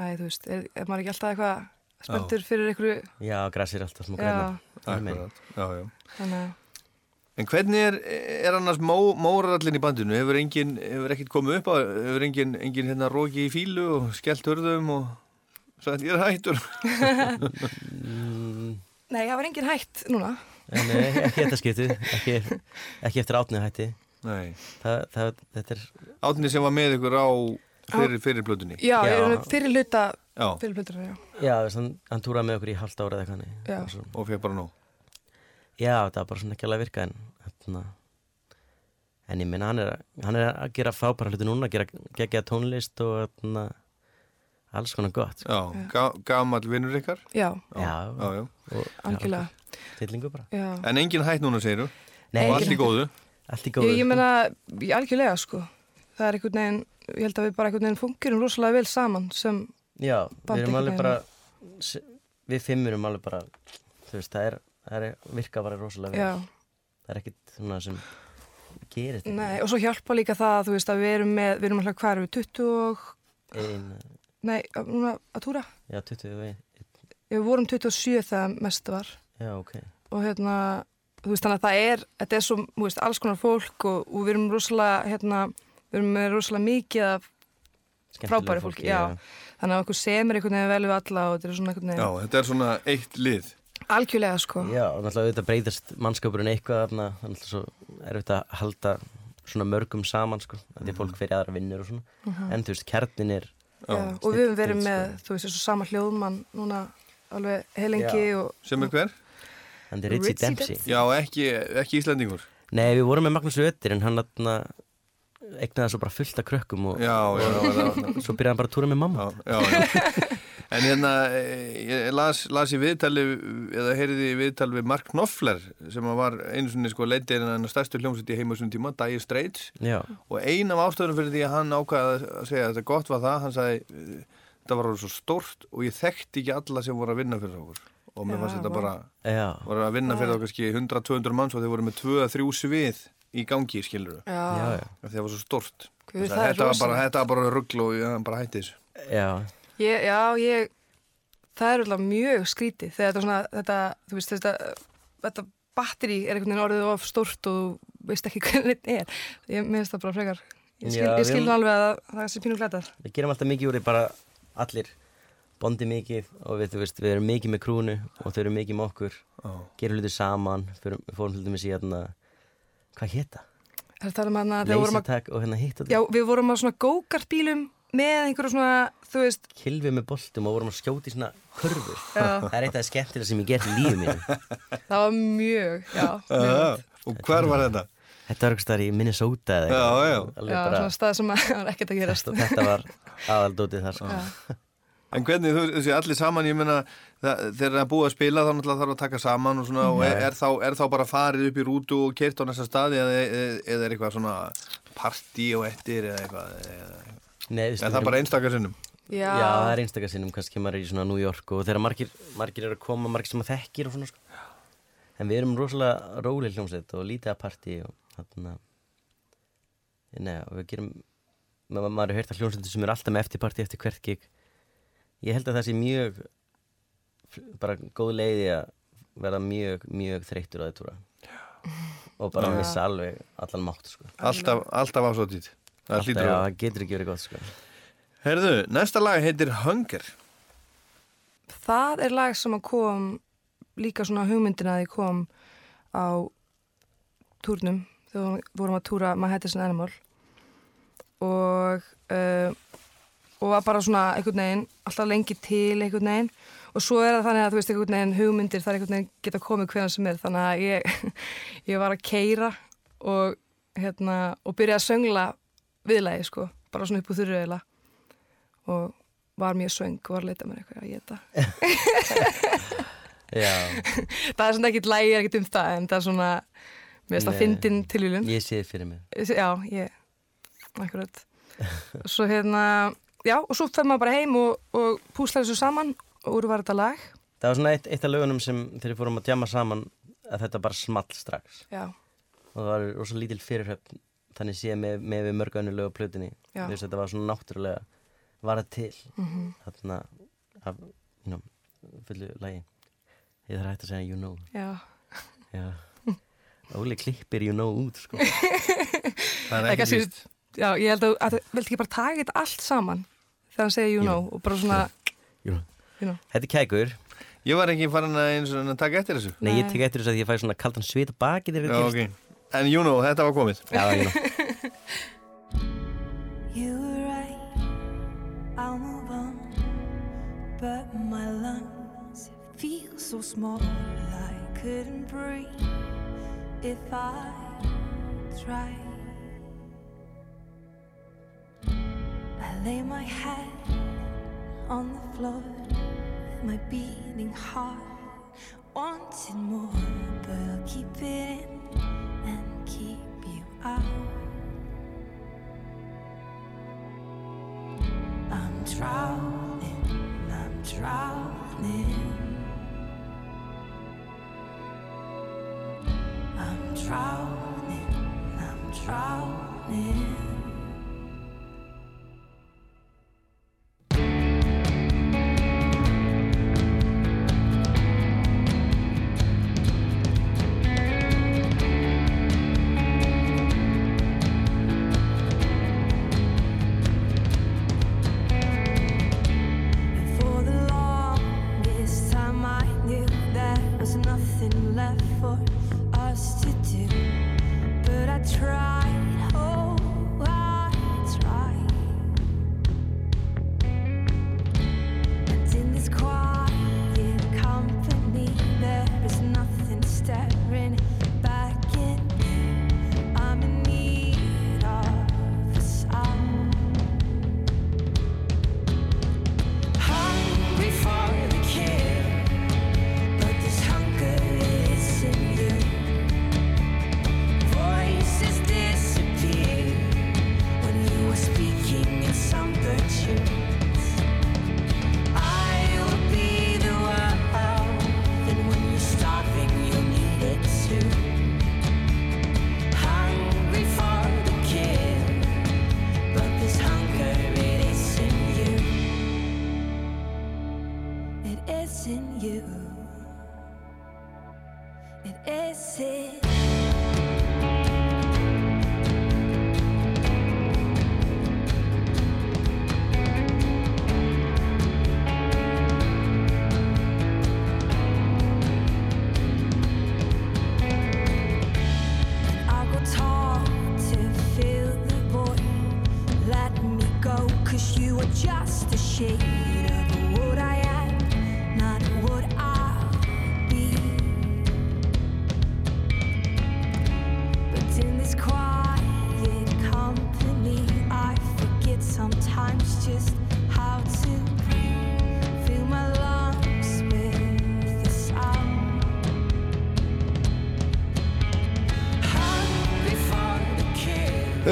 æ, þú veist, er, er maður ekki alltaf eitthvað spenntur fyrir einhverju, Já, græsir alltaf smá Já. græna Akkurat, já, já. þannig að, En hvernig er, er annars mó, mórarallin í bandinu? Hefur enginn, hefur ekkert komið upp á, hefur enginn, enginn hérna róki í fílu og skellt hörðum og sagt ég er hættur? mm, nei, það var engin hætt núna. en, eh, Ekki þetta skiptið, ekki, ekki eftir átnið hætti Nei. það, það, Þetta er, Átni sem var með ykkur á fyrir, fyrir plötunni. Já, Já. fyrir hluta, Já, fyrir hluta, já. já, þess, hann, túraði með okkur í halvt ára eða. Og svo- og fekk bara nóg. Já, það var bara svona ekki alveg að virka en hérna en ég minna hann er, hann er að gera fábæra hluti núna, gera gegja tónlist og hérna alls konar gott sko. Já, ga gamall vinnur ykkar. Já, Já, Já, já. og algjörlega, tillingu bara já. En enginn hætt núna, segiru. Nei, Og allt í góðu. Allt í Ég, góðu. ég meina, ég algjörlega, sko. Það er einhvern veginn, ég held að við bara einhvern veginn fungerum rosalega vel saman sem, Já, við erum alveg bara við fimm erum alveg bara þú veist, það er, það er virka bara rosalega vel. Já. það er ekkit svona sem gerist Nei, og svo hjálpa líka það, þú veist, að við erum með, við erum alltaf hvað erum við, 20 og, ein, nei, núna að túra? já, 20 og ein Við vorum 27 þegar mest var. Já, ok. Og hérna, þú veist, þannig að það er, þetta er svo, þú veist, alls konar fólk og, og við erum rosalega, hérna, við erum með rosalega mikið af, Skemmtilegu Frábæru fólki, já. þannig að okkur semur einhvern veginn vel við alla og þetta er svona einhvern Já, veginn, þetta er svona eitt lið. algjörlega, sko. Já, og náttúrulega auðvitað breytast mannskapurinn eitthvað þarna, þannig að svo erfitt að halda svona mörgum saman sko, að því fólk fer í aðra vinnur og svona, en þú veist, kjarnin er Já, og við höfum verið með, sko. þú veist, þessu sama hljóðmann núna alveg heilengi Já. og Sem er hver? Hann er Ritchie Dempsey Já, ekki, ekki Íslandingur. Nei, við vorum með Magnús Öttir en hann þarna eignaði svo bara fullt af krökkum og, Já, já, já. svo byrjaði hann bara að túra með mamma Já, já, já. En hérna, eh, ég las, las í viðtali, eða heyrði í viðtal við Mark Knopfler sem var einu svona sko leitið en hann stærstu hljómsveit í heima þessum tíma, Dire Straits Já, og ein af ástöðunum fyrir því að hann ákvaði að segja að þetta gott var það, hann sagði þetta var orðið svo stórt og ég þekkti ekki alla sem voru að vinna fyrir okkur og mér fannst þetta bara, voru að vinna fyrir okkur kannski 100-200 manns og þeir voru með 2-3 svið í gangi, skilur já, það var svo stórt. Guð, Þetta það er var bara, þetta var bara ruggl og ég bara hætti þessu. Já, Ég, já, ég, það er alltaf mjög skrítið þegar þetta svona, þetta, þú veist, þetta, þetta batteri er einhvern veginn orðið of stórt og þú veist ekki hvernig þetta er. Ég mér finnst það bara frekar, ég skil, Já, ég við skil nú alveg að það sé pínu glætað. við gerum alltaf mikið úr því bara allir bondi mikið og við, veist, við erum mikið með krúnu og þau eru mikið með okkur Já. gerum hluti saman, fyrir, við fórum hluti með síðan hvað hétta? Er um Lasertag og hérna hitt já, við vorum að svona go-kart bílum með einhverju svona, þú veist, kilfið með boltum og vorum að skjóti svona kurvur Já. það er eitt af það skemmtilega sem ég gert í lífið mínu það var mjög, já, mjög. Og hver var þetta? þetta var eitthvað staðar í Minnesota eða Já, já. Já, bara, svona stað sem var ekkert að gerast. þetta, þetta var aðaldótið þar sko. Já. En hvernig, þú þessi allir saman, ég meina, það, þegar það er búið að spila þá náttúrulega þarf að taka saman og svona, og er, er, þá, er þá bara farið upp í rútu og kert á næsta staði eða, eða, er eitthvað svona partí og ettir eða eitthvað, eða, Nei, er það bara einstakar sinnum? Já, Já, það er einstakar sinnum, kannski maður er í svona New York og þegar margir, margir eru að koma, margir sem maður þekkir og svona sko. En við erum rosalega róli hljómsveit og lítið að partí og þarna, neða, og við gerum, ma maður er heyrt að hljómsveitir sem er alltaf með eftirparti eftir hvert gig. Ég held að það sé mjög, bara góð leiði að verða mjög, mjög þreyttur á þetta og bara Já. missa alveg allan mátt sko. Alltaf, alltaf ásótið. Það Alltaf, það getur ekki verið gott sko. Herðu, næsta lag heitir Hunger. það er lag sem að kom líka svona hugmyndina að því kom á túrnum þegar við vorum að túra Manhattan Animal og uh, og var bara svona einhvern veginn alltaf lengi til einhvern veginn. Og svo er það þannig að þú veist einhvern veginn hugmyndir þar einhvern veginn geta komið hverjan sem er. Þannig að ég, ég var að keira og hérna og byrja að söngla viðlægi sko bara svona upp úr þurru eiginlega. Og var mjög söng og var að leita mér eitthvað að geta það. Er svona ekkit lægi, ekkit um það en það er svona, mér það Nei. fyndin tilvílun ég sé þið fyrir mig. já, ég, akkurat. Svo hérna, já og svo fer maður bara heim og, og púslar þessu saman og úr var þetta lag Það var svona eitt, eitt af lögunum sem þegar við fórum að djama saman að þetta bara small strax já, og það var rosa lítil fyrirhöfn þannig sé með, með við mörg önnu lög á plötunni Já. þú veist þetta var svona náttúrulega varað til Mhm. þarna af, you know, fullu lagi ég þarf hægt að segja you know já Já. Óli klippir you know út sko. Það er Ekki víst. já, ég held að, að viltu ekki bara taka þetta allt saman þegar hann segir you know og bara svona, you know. you know Þetta er kækur Ég var ekki farin að eins og að taka eftir þessu. Nei, ég Nei. tek eftir þess að ég fæ svona kaldan svita baki þegar Já, þetta ok. gerist. En you know, þetta var komið. Já, you know. You were right, I'll move on. But my lungs feel so small, I couldn't breathe if I tried. I lay my head on the floor, my beating heart wanting more, but I'll keep it in and keep you out.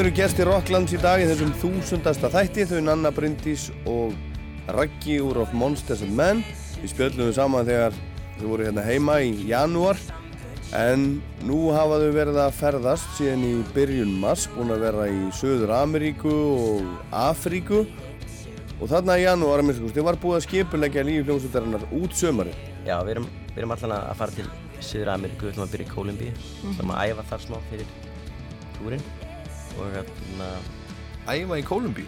Eru gestir Rocklands í dag í þessum þúsundasta þætti, þau Nanna Bryndís og Raggi úr of Monsters and Men. Við spjöllum við saman þegar þau voru hérna heima í janúar. En nú hafa þau verið að ferðast síðan í byrjun mars búin að vera í Söður Ameríku og Afríku. Og þarna í janúar að minnst þið var búið að skipulegja lífi hljómsveitarinnar út sömari Já, við erum, við erum allan að fara til Suður Ameríku, við ætlum að byrja í Kólumbíu. Við ætlum að æfa þar smá fyrir túrin og hérna, Æfa í Kólumbí?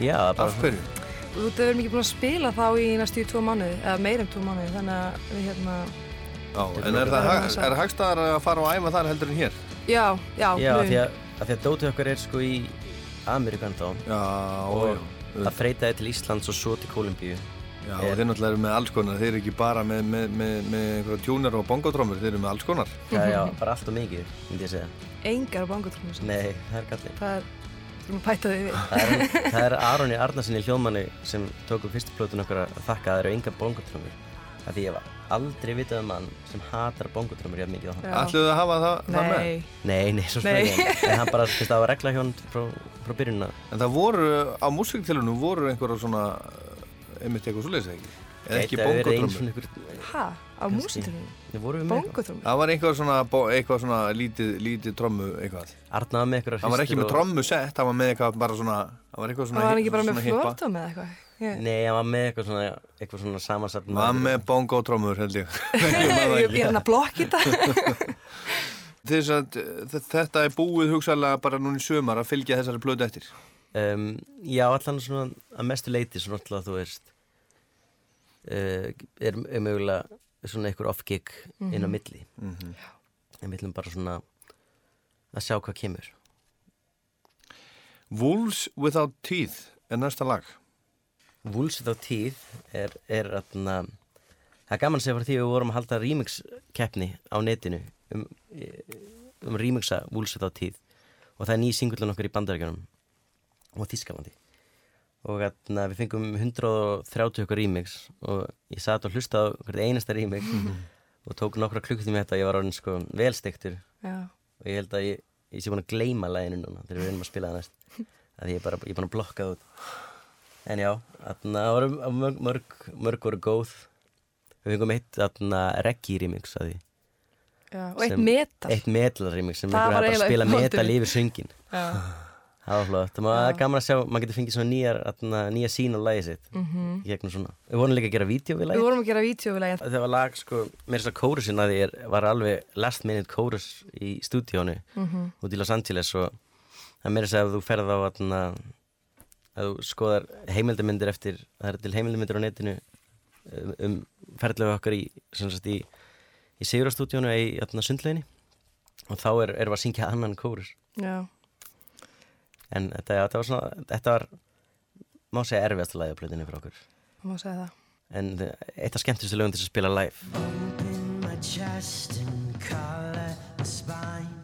já, það er bara Af hverju? Þú veist, við erum ekki búin að spila þá í næstu tvo mánuði, eða meir en tvo mánuði, þannig að við hérna, Já, en er það hag- er hagstæðar að fara og æfa þar heldur en hér? já, já, Já, af því að, af því að dótið okkar er sko í Ameríku ennþá Já, og já. það freytaði til Íslands og svo til Kólumbíu Já, og þeir náttúrulega eru með alls konar, þeir eru ekki bara með, með, með, með einhverja tjúnar og bongotrómur, þeir eru með alls konar. Já, já, bara allt og mikið, myndi ég segja engar bangutrúnum. Nei, það er gallið Það er, þú erum að pæta því við. Það er, það er Aroni Arnarssoni hljóðmanni sem tók upp fyrstu plötun okkur að þakka að það eru enga bongotrömmur af því ég var aldrei vitað um mann sem hatar bongotrömmur jafn mikið á hann. Ætluðu að hafa það, það með? Nei, Nei, svo spæði en hann bara, þú veist, það var regla hjá hann frá, frá byrjunna En það voru, á músiktilunum voru einhverja svona, einmitt eitthvað svoleiðis eða ekki? Eða ekki ykkur ha, á eitthvað bangutrúnum. Það var einhver svona, eitthvað svona lítið, lítið trommu eitthvað. Arna var með eitthvað Það var ekki með trommu sett, það var með eitthvað bara svona, það var eitthvað svona, Það var ekki bara með flórdóm eða eitthvað. Ég, Nei, hann var með eitthvað svona, eitthvað svona samansett Var með bongotrómur held ég. ég, er hann að blokki þetta. Þess að eh, þetta er búið hugsaðlega bara núna í sömar að fylgja þessari plötu eftir. Um, Já, allan svona að mestu leiti svona alltaf, þú veist uh, er, er mögulega svona einhver off-gig inn á milli. En við ætlum bara svona að sjá hvað kemur. Wolves Without Teeth er næsta lag. Wolves Without Teeth er, er atna, það er gaman að segja frá því að við vorum að halda remix keppni á netinu um, um remixa Wolves Without Teeth. Og það er ný singullun okkar í bandaríkjunum og Þískalandi og atna, við fengum 130 okkar remix og ég satt og hlusta á hvert einasta remix og tók nokkra klukkutími þetta og ég var orðin sko velstektur Já, og ég held að ég, ég sé búin að gleyma læginu núna þegar við erum að spila það næst. Að ég er bara, ég er búin að blokka það út. En já, þarna voru mörg, mörg, mörg voru góð. Við fengum eitt þarna reggae remix að því. Já, og eitt metal. eitt metal remix sem Það einhver var hafa bara að spila metal yfir söngin Já, það var flott, það var gaman að sjá maður getur fengið svona nýjar, þarna, nýja sín á lagið sitt. Mhm. í gegnum svona. Við vorum líka að gera vídeo við við lagið vorum að gera vídeovilega. það var lag sko, mér þess að kórusin að því er, var alveg last minute kórus í stúdíónu Mhm. út í Los Angeles og það mér þess að þú ferð á atna, að þú skoðar heimildamindir eftir, það er til heimildamindir á netinu um, um ferðlega okkar í, sagt í, í Sigurastúdíónu í atna, sundleginni og þá er, við að syngja annan kórus. Já, en þetta, þetta var svona, þetta var má segja erfiðasta lagi á plötinu fyrir okkur má segja það. en eitt af skemmtustu lögum til að spila live Open my chest and color my spine.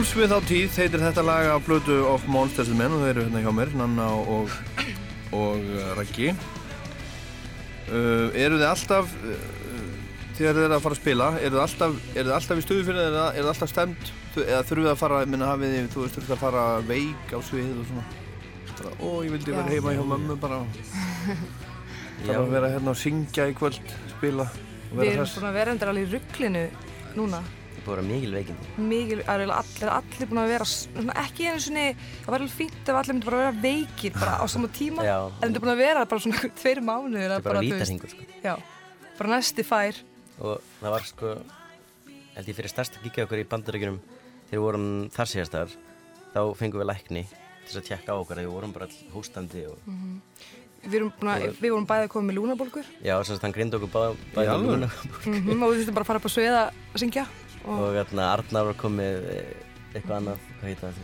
Wolves Without Teeth heitir þetta lag af blötu of Monsters and Men og þeir eru hérna hjá mér, Nanna og, og uh, Raggi. Uh, Eru þið alltaf uh, þegar þið eru að fara að spila eru þið alltaf, þið alltaf í stuðu fyrir eða eru þið alltaf stemt eða þurfið þið að fara, minna hafið þið þú veist, þurfið að fara veik á svið og svona? Bara, ó, ég vildi vera heima hjá mömmu bara. Já, bara vera hérna og syngja í kvöld spila og Við vera erum hress. búin að vera endur alveg í rugglinu núna. Það búið að vera mikil veikindi. Mikið, það er allir, allir búin að vera, ekki einu svona, það var alveg fínt ef allir myndi bara vera veikir bara á sama tíma. Já. En þetta er búin að vera bara svona tveir mánuðir. Þetta er bara vítasingur, sko. Já, bara næsti fær. Og það var sko, held ég fyrir stærsta gíkja okkur í bandaríkjunum þegar við vorum þar síðastar, þá fengum við lækni til þess að tjekka á okkur að við vorum bara all hóstandi og Við, erum búin að, við vorum bæðið að koma með lúnabólgur já, sem sagt hann grindi okkur báða Í bæði alvöru? lúna mm og við þurftum bara að fara upp á svið að syngja. Og, og hérna Arnar var komið eh, eitthvað annað, hvað heit það?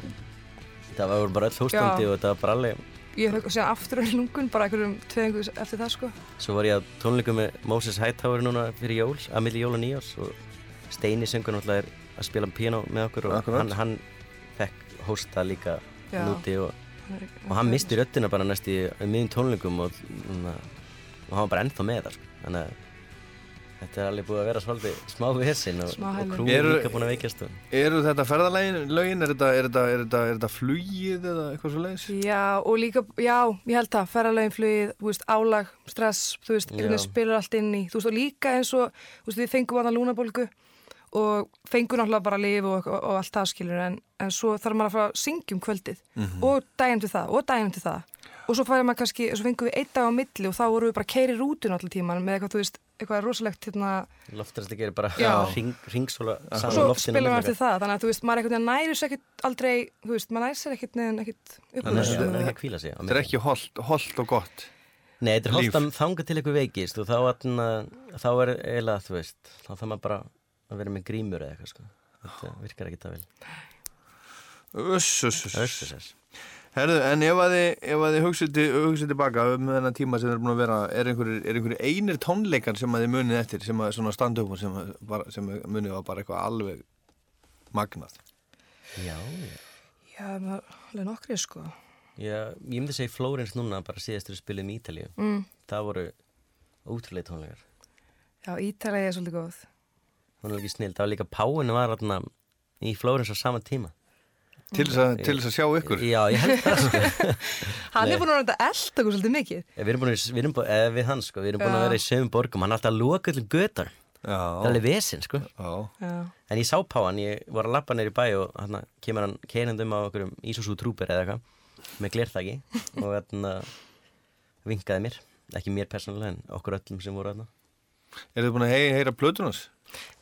Það var bara öll hóstandi og þetta var bara alveg, ég fekk síðan aftur í lungun bara einhverjum tveðingu eftir það sko. svo var ég að tónleikum með Moses Hightower núna fyrir jól, að milli jól og nýjás og Steini söngur náttúrulega er að spila piano með okkur og Akkurat. hann, hann fekk hósta líka Já. núti og og hann misti röddina bara næst í miðjum tónleikum og, og, og hann var bara ennþá með það sko. þannig að þetta er alveg búið að vera svolítið smá vesinn og, og krúið Eru- líka búin að veikjast og, Eru þetta ferðalögin, lögin, er þetta, er þetta, er þetta, er þetta flugið eða eitthvað svo leiðis? Já, og líka, já, ég held það, ferralögin flugið, þú veist, álag, stress, þú veist, spilur allt inn í, þú veist, og líka eins og, þú veist, við fengum aðna lúnabólgu og fengum náttúrulega bara lif og, og, og allt það skilur, en, en svo þarf maður að fara að syngja um kvöldið og daginn til það, og daginn til það og svo færum maður kannski, svo fengum við einn dag á milli og þá vorum við bara að keiri rútun allir tíman með eitthvað, þú veist, eitthvað rosalegt hérna, loftræsli gerir bara ring, ringsóla og svo spilum við eftir það, þannig að þú veist, maður veginn næri sér ekkert aldrei, þú veist, maður næri sér ekkert neðan ekkert upp úr Þannig að þessu. það er ekki að kvíla sig á Þetta er milli. ekki holdt, holdt og gott. Nei, þetta er holdt að þanga til eitthvað veikist og þá, atna, þá er eiginlega, þú veist þá þarf maður bara að vera með grímur eða eitthvað sko. þetta virkar ekki það vel Uss, uss, uss. Öss, öss, öss. Herðu, en ef að þið, hugsið, til, hugsið tilbaka um þennan tíma sem þið er búin að vera, er einhverjir, er einir tónleikar sem að þið munið eftir, sem að svona standa upp og sem, sem munið var bara eitthvað alveg magnað? Já, já Já, alveg nokkri, sko. Já, ég myndi segja Flórens núna bara síðastur spilum í Ítalíu Mm. það voru ótrúlega tónleikar Já, Ítalegi er svolítið góð. Hún er ekki snill, það var líka Páin var atna, í Flórens á sama tíma Til þess að, til þess að sjá ykkur? Já, ég held það sko Hann er búin að reynda elda okkur svolítið mikið. Við erum búin að, við erum búin, eða við hann sko, við erum búin að vera í sögum borgum, hann er alltaf að loka allir götar, það er Já, alveg vesinn sko. já. Já. En ég sá Páan, ég var að lappa neyri bæ og hann kemur hann keinandi um á okkur um Ísúsú trúper eða eitthvað, með glerþaki og hann vinkaði mér, ekki mér persónulega en okkur öllum sem voru hann. Er þið búin að hei, heyra plötunars?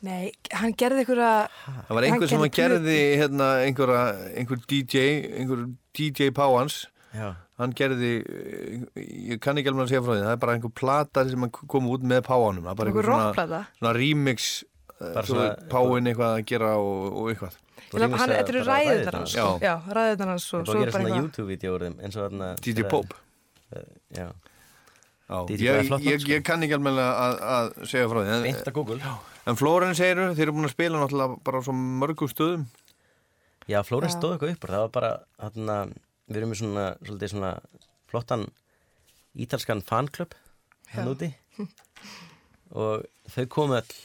Nei, hann gerði einhverja... Það var einhver sem að gerði hérna einhverja, einhver DJ, einhver DJ Páans, Já, hann gerði, eh, ég kann ekki alveg að segja frá því, það er bara einhver plata sem að kom út með Páanum, það er bara Einhver einhver rockplata? svona remix, Bara bara svona- svona Páin eitthvað að gera og, og eitthvað. Hann, þetta eru bara ræðunar hans. Já. Ræðunar hans og Það svo búið að gera bara svona eitthvað. YouTube-vídeó úr þeim eins og þarna DJ þegar- Pope. Já, ég, ég, sko. ég kann ekki alveg að, að segja frá því. En, en Flórens segir þeir eru búin að spila náttúrulega bara á svo mörgum stöðum. Já, Flórens Já. stóð eitthvað uppur, það var bara þarna, við erum með svona, svona flottan ítalskan fanklub hann úti og þau komu öll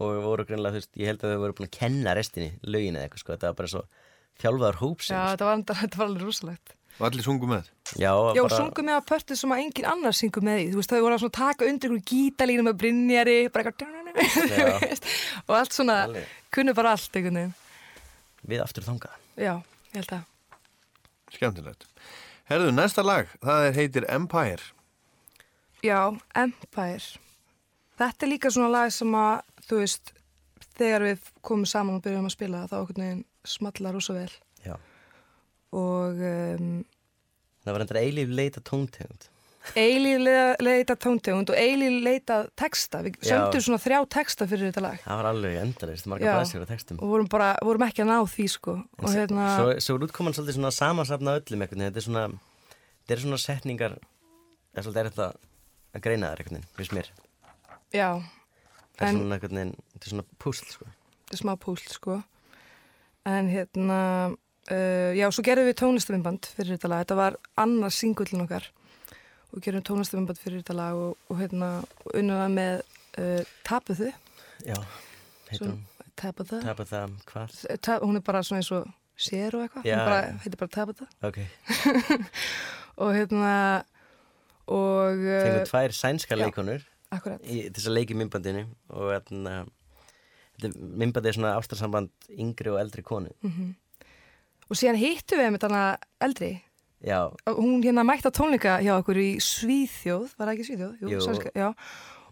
og voru greinlega, þú veist, ég held að þau voru búin að kenna restinni lögin eða eitthvað, sko, þetta var bara svo þjálfaðar hópsins. Já, þetta var, þetta var alveg rosalegt. Og allir sungu með. Já, Já, bara, sungum með að pörtu sem að engin annar syngur með því. Þú veist, þau voru að taka undir ykkur gítalínu með Brynjari, bara eitthvað, og allt svona, Alveg. kunnu bara allt einhvern veginn. við aftur þangað. Já, ég held að. Skemmtilegt. Herðu, næsta lag, það er heitir Empire. Já, Empire. Þetta er líka svona lag sem að, þú veist, þegar við komum saman og byrjum að spila þá okkur neginn smalla rosa vel. Og um, Það var endur eilíf leita tóntegund. eilíð leita, tóntegund og eilíð leita texta. Við sömdum svona þrjá texta fyrir þetta lag. Það var alveg endalist, marga blæsir á textum. Og vorum bara, vorum ekki að ná því, sko. Og hérna, Svo, svo er útkoman svolítið svona samansafna öllum veginn, þetta er svona, þetta er svona setningar, það er svolítið er þetta að greina einhvern veginn, finnst mér. já, Það er svona veginn, þetta er svona púsl, sko. þetta er smá púsl, sko. en hérna uh, já, svo gerðum við tónlistafinnband fyrir þetta lag, þetta var annars singullin okkar. Og gerðum tónlistafinnband fyrir þetta lag og, og hérna unnum það með uh, Tapuðu Já, hún. Tapuðu Tabitha, hvað? Ta hún er bara svona eins og sér og eitthvað, hún bara, heitir bara Tapuðu Ok, og hérna og uh, fengum tvær sænska já. leikonur akkurat, í, þess að leiki myndbandinu og hérna myndbandi er svona ástarsamband yngri og eldri konu og síðan hittum við með þarna eldri Já, hún hérna mætti á tónleika hjá okkur í Svíþjóð, var það ekki Svíþjóð? Jú. sænska, já.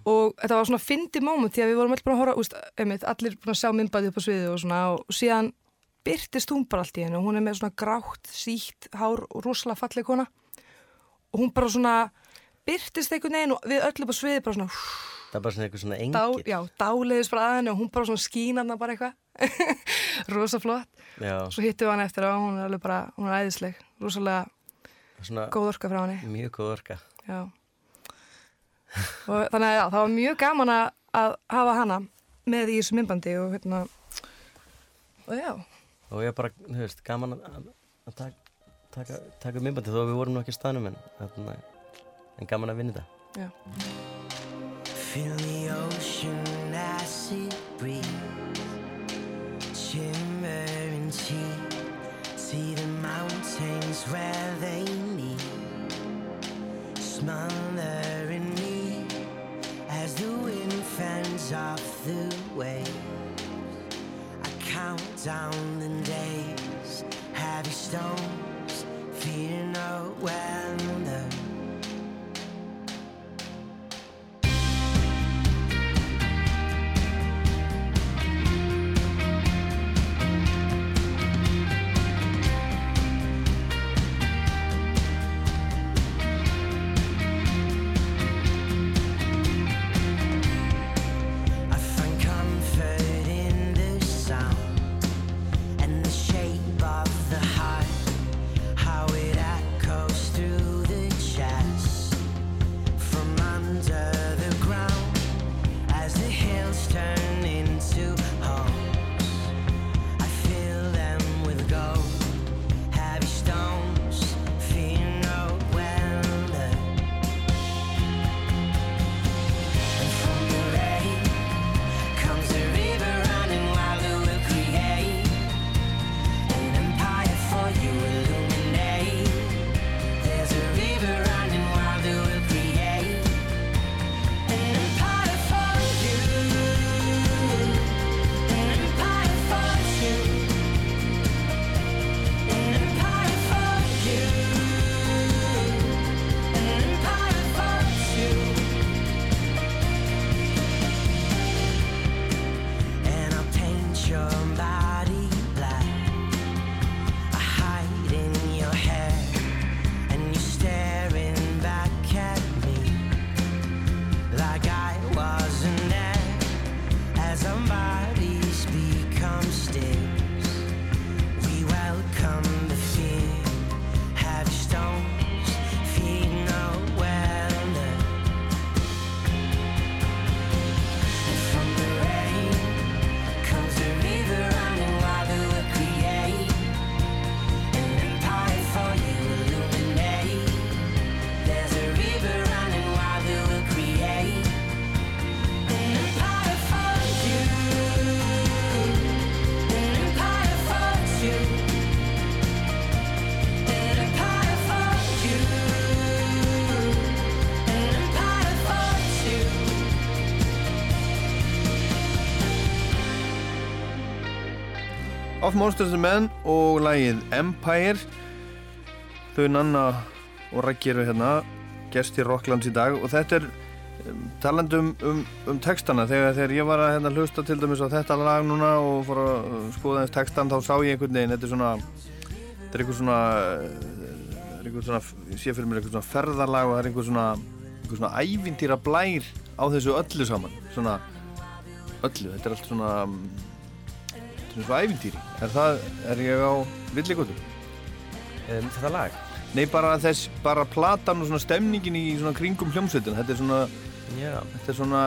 Og þetta var svona fyndi moment því að við vorum allir búin að horfa, úst, einmitt, allir búin að sjá myndbæði upp á sviði og svona og síðan byrtist hún bara allt í hennu og hún er með svona grátt, sítt, hár og rosalega falleg kona og hún bara svona byrtist einhvern veginn og við öll upp á sviði bara svona það er bara svona eitthvað svona dá, engir já, dáleiðis bara að henni og hún bara svona skínarna bara eitthvað rosa flott Já, svo hittum við hann eftir og hún er alveg bara, hún er æðisleg. Rosalega svona góð orka frá henni mjög góð orka. Já. og þannig að já, það var mjög gaman að, að hafa hana með í þessu myndbandi og hérna og já, og ég bara, þú veist, gaman að, að, að taka, taka, taka myndbandi þó að við vorum nú ekki á staðnum en, þarna, en gaman að vinna þetta. Já. Feel the ocean as it breathes, mountains where they meet, smothering me as the wind fans off the waves. I count down the days, heavy stones, Of Monsters and Men og lagið Empire. Þau Nanna og Raggi eru hérna gestir Rocklands í dag og þetta er um, talandi um, um, textana. Þegar, þegar ég var að hérna, hlusta til dæmis á þetta lag núna og fór að uh, skoða þess textan þá sá ég einhvern veginn þetta er svona þetta er einhver svona einhver svona, ég sé fyrir mér einhver svona ferðalag og það er einhver svona einhver svona ævintýra blær á þessu öllu saman. Svona öllu, þetta er allt svona þetta er svona ævintýri er það, er ég á villigóttum? um, Þetta lag? Nei, bara þess, bara platan og svona stemningin í svona kringum hljómsveitin þetta er svona, Já, þetta er svona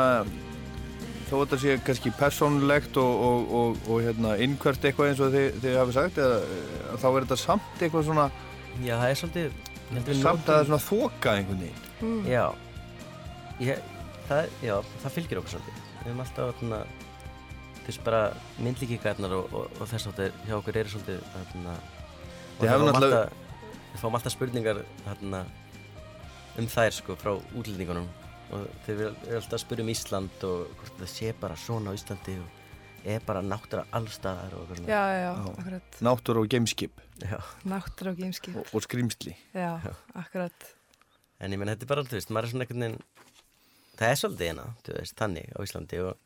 þó að þetta sé kannski persónulegt og, og, og, og hérna, innhvert eitthvað eins og þið, þið hafi sagt eða þá er þetta samt eitthvað svona Já, það er svolítið samt að það er svona þoka einhvern veginn Mm. Já, ég, það, já, það fylgir okkur svolítið. Við erum alltaf veist bara myndlíkingarnar og, og, og þess að hjá okkur eru svolítið þarna, og við fáum náttúrulega- alltaf, við fáum alltaf spurningar þarna, um þær sko frá útlendingunum og þeir eru alltaf að spyrja um Ísland og hvort það sé bara svona á Íslandi og er bara náttúra allstaðar og svona. Já, já, já, akkurat. náttúr og gameskip Já. Náttúra og gameskip. og, og skrýmsli Já, akkurat. En ég menn, þetta er bara, þú veist, maður er svona einhvern veginn, það er svolítið hérna, þú veist, þannig á Íslandi og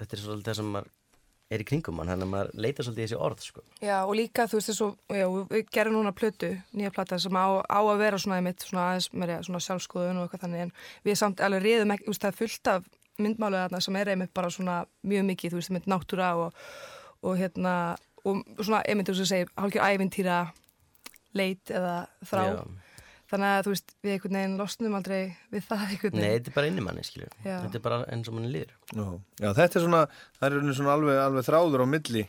þetta er svolítið það sem maður er í kringum mann, þannig að maður leita svolítið í þessi orð, sko. Já, og líka, þú veist, þessu, já, við gerum núna plötu, nýja plata sem á, á að vera svona einmitt, svona aðeins meira svona sjálfskoðun og eitthvað þannig, en við samt alveg reyðum ekki, þú veist, það er fullt af myndmáluð þarna sem er einmitt bara svona mjög mikið, þú veist, einmitt náttúra og, og hérna, og svona einmitt, þú veist, að segja, hálfgjör ævintýra leit eða þrá. Já. Þannig að, þú veist, við einhvern veginn losnum aldrei við það einhvern Nei, veginn. þetta er bara inni manni, skiljur. Já. Þetta er bara eins og manni líður. Já, já þetta er svona, það er svona alveg, alveg þráður á milli,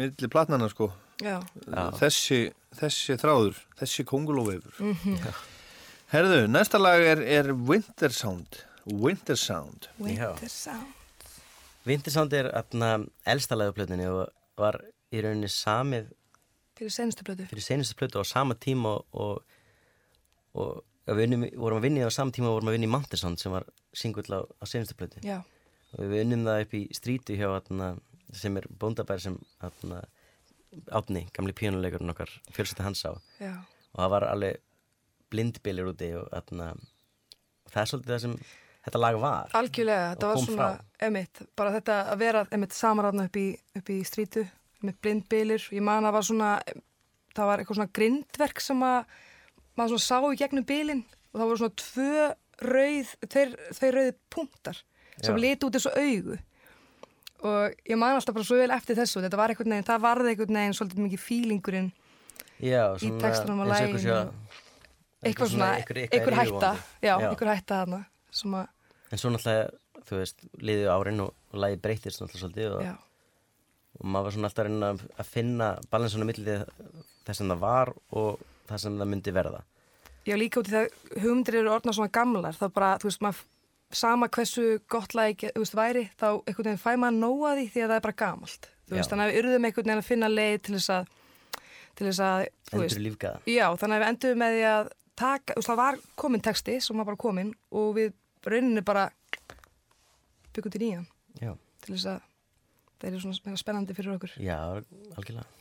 milli platnana sko. Já. Já. Þessi, þessi þráður, þessi kongulóveifur. Mhm. Herðu, næsta lag er, er Winter Sound. Winter Sound. Winter Sound. Vintersound er aðna elsta lagupplötinni og var í rauninni samið Fyrir senustu plötu. fyrir senustu plötu á sama tíma og, og, og við unnum, vorum að vinna á sama tíma og vorum að vinna í Mantesound sem var singull á, á senustu plötu. Og við unnum það upp í strítu hjá atna, sem er bóndabær sem atna, átni, gamli pínuleikurinn okkar fjölsætti hans á Já. og það var alveg blindbilir úti og atna, það er svolítið það sem þetta lag var Algjörlega, þetta var svona, emitt, bara þetta að vera emitt samarafna upp upp í strítu, emitt blindbilir, ég man að var svona, það var eitthvað svona grindverk sem að maður svona sá í gegnum bilin og það voru svona tvö rauð, þeir, þeir rauði punktar sem Já. liti út þessu augu. Og ég man alltaf bara svo vel eftir þessu, þetta var einhvern veginn, það varði einhvern veginn svolítið mikið fílingurinn Já, í svona textunum eins og að- Eitthvað svona, einhver hætta, já, einhver hætta þarna að, En svo náttúrulega, þú veist, liðið árin og, og lagið breytist náttúrulega svolítið og, og maður var svona alltaf að að, að finna balansunum millir þess sem það var og það sem það myndi verða. Já, líka út í það hugmyndir eru orðna svona gamlar, þá bara, þú veist, maður sama hversu gott læk, þú veist, væri, þá einhvern veginn fæ maður nóa því því að það er bara gamalt. Þú Já. veist, þannig að við urðum einhvern veginn að finna leið til þess að, til þess að, þú veist, já, þannig að við enduðum með því að taka, þú veist, það var komin texti sem var bara komin og við rauninni bara byggum til nýjan Já, til þess að það er svona spennandi fyrir okkur. já, algjörlega.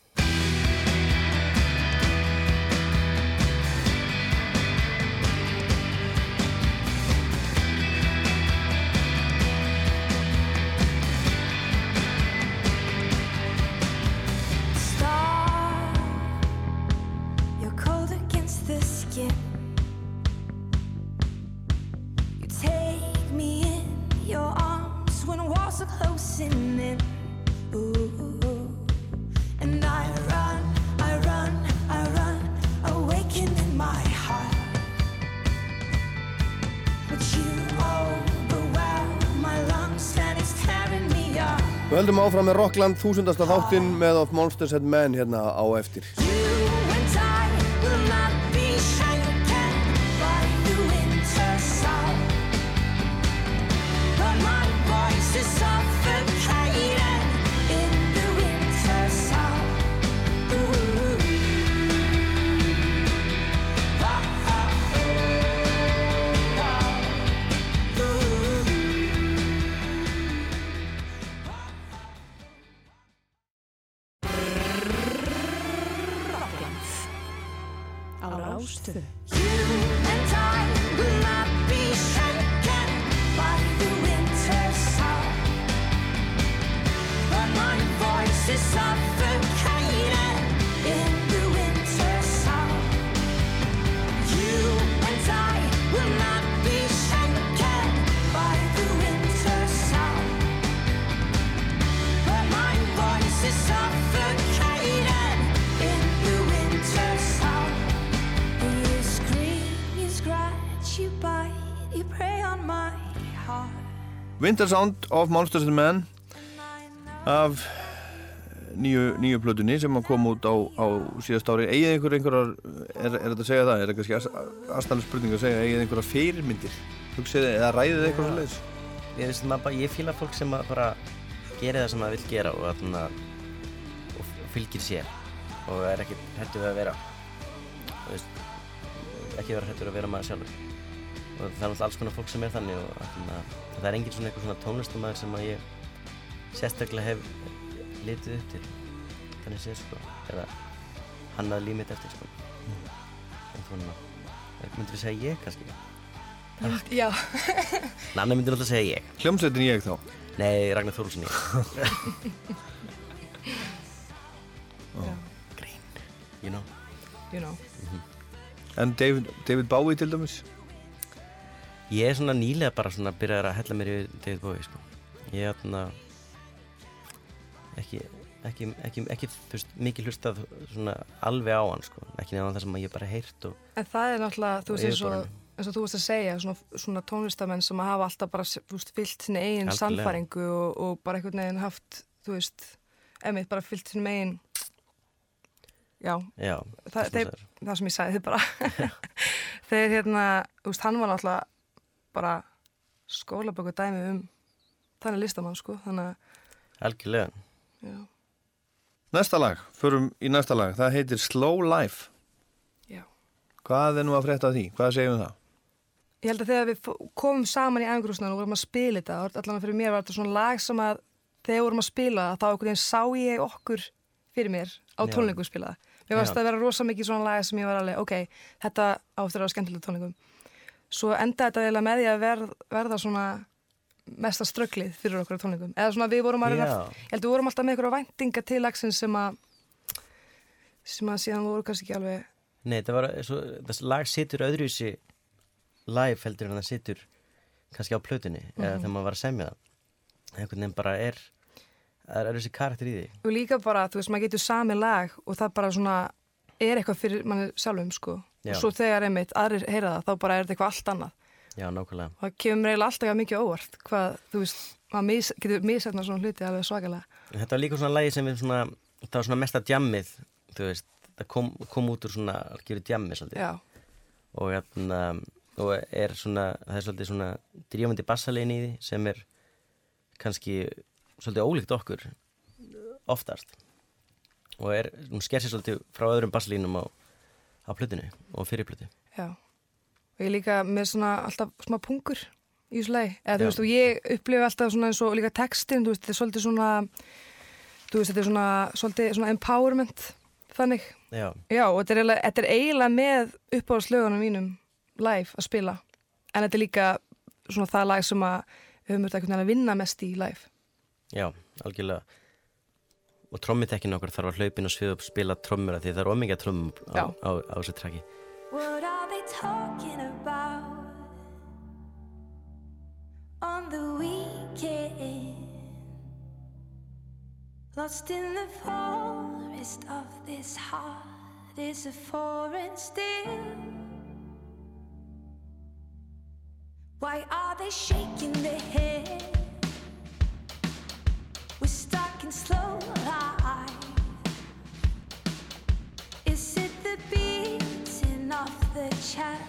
Are closing in. Ooh, and I run, I run, I run, awaken in my heart. But you overwhelm my lungs and it's tearing me up. Við höldum áfram með Rockland, þúsundasta þáttinn með Of Monsters and Men hérna á eftir. You Winter Sound of Monsters and Men af nýju, nýju plötunni sem að koma út á, á síðast ári. Eigið einhver einhverjar, er, er þetta að segja það? Er það kannski aðstæðan spurning að segja eigið einhverjar fyrirmyndir? Hugsið eða ræðið eitthvað svo leiðis Ég, ég fýla fólk sem að bara gerir það sem maður vil gera og, þarna, og fylgir sér og er ekki hættu við að vera veist, ekki vera hættur að vera maður sjálfur. Og það er náttúrulega alls konar fólk sem er þannig og þarna, það er engin svona eitthvað svona tónlistamæður sem að ég sérstaklega hef litið upp til. Þannig séð sko. Eða hannað líf mitt eftir sko. En svona, myndir við segja ég kannski? Já, Nanna myndir alltaf segja ég. Hljómsveitin ég þá? Nei, Ragnar Þórulsson ég. Grein. You know. You know. En David, David Bowie til dæmis? Ég er svona nýlega bara svona byrjaður að hella mér yfir David Bowie sko. Ég er þarna ekki, ekki, ekki, ekki veist, mikið hlustað svona alveg á hann sko. Ekki nefnum það sem að ég bara heyrt og En það er náttúrulega, þú veist, eins og, eins og þú veist að segja, svona, svona tónlistamenn sem hafa alltaf bara, veist, fyllt sinni eigin sannfæringu og, og bara einhvern veginn haft, þú veist, emitt bara fyllt sinni eigin, já, já, það, sem þeir, það sem ég sagði þið bara. Þeir, hérna, þú veist, hann var náttúrulega bara skólaböku dæmi um þannig listamann, sko, þannig að, algjörlega já, Næsta lag, förum í næsta lag Það heitir Slow Life já. Hvað er nú að frétta af því? Hvað segjum við það? Ég held að þegar við komum saman í æfingrúsnan og vorum að spila þetta, allan fyrir mér var þetta svona lag sem að þegar við vorum að spila það, þá einhvern veginn sá ég okkur fyrir mér á tónleikum spila. Mér varst að vera rosa mikið svona lag sem ég var alveg, ok, þetta áttur að vera skemmtilega tónleikum. Svo endaði þetta eiginlega með því að verð, verða svona mesta strögglið fyrir okkur á tónleikum. Eða svona við vorum að reyna, ég held að við vorum alltaf með einhverja væntinga til lagsins sem að sem að síðan voru kannski ekki alveg Nei, það var svo, það lag situr öðruvísi live heldur en það situr kannski á plötunni eða Mhm. þegar maður var að semja það einhvern veginn bara er það er öðruvísi karakter í því og líka bara, þú veist, maður getur sami lag og það bara svona er eitthvað fyrir manni sjálfum, sko Já. og svo þegar einmitt aðrir heyra það, þá bara er þetta eitthvað allt annað. Já, nákvæmlega. Og það kemur eiginlega alltaf mikið óvart hvað, þú veist, maður mis, getur misætna svona hluti alveg svakalega. Þetta var líka svona lagi sem við svona það var svona mesta djammið þú veist, það kom, kom út úr svona algjöru djammi svolítið. Já. og, hérna, og er svona það er svolítið svona drífandi bassalegin í því sem er kannski svolítið ólíkt okkur oftast. Og er, hún sker sér svolítið frá öðrum bassalínum á, á plötinu og fyrir plötu. Já, og ég líka með svona alltaf smá pungur í þessu lagi, eða Já. þú veist, og ég upplifi alltaf svona eins og líka textin, þú veist, þetta er svolítið svona þú veist, þetta er svona svolítið svona empowerment, þannig. Já, Já, og þetta er eiginlega, þetta er eiginlega með uppáðslögunum mínum live að spila, en þetta er líka svona það lag sem að við höfum þetta að vinna mest í live. Já, algjörlega og trommitekkin okkar þarf að hlaupin og svið og spila trommur af því það er ómikið trommum á, á, á þessu traki What are they talking about on the weekend? Lost in the forest of this heart is a foreign still. Why are they shaking their head? In slow life. Is it the beating of the chest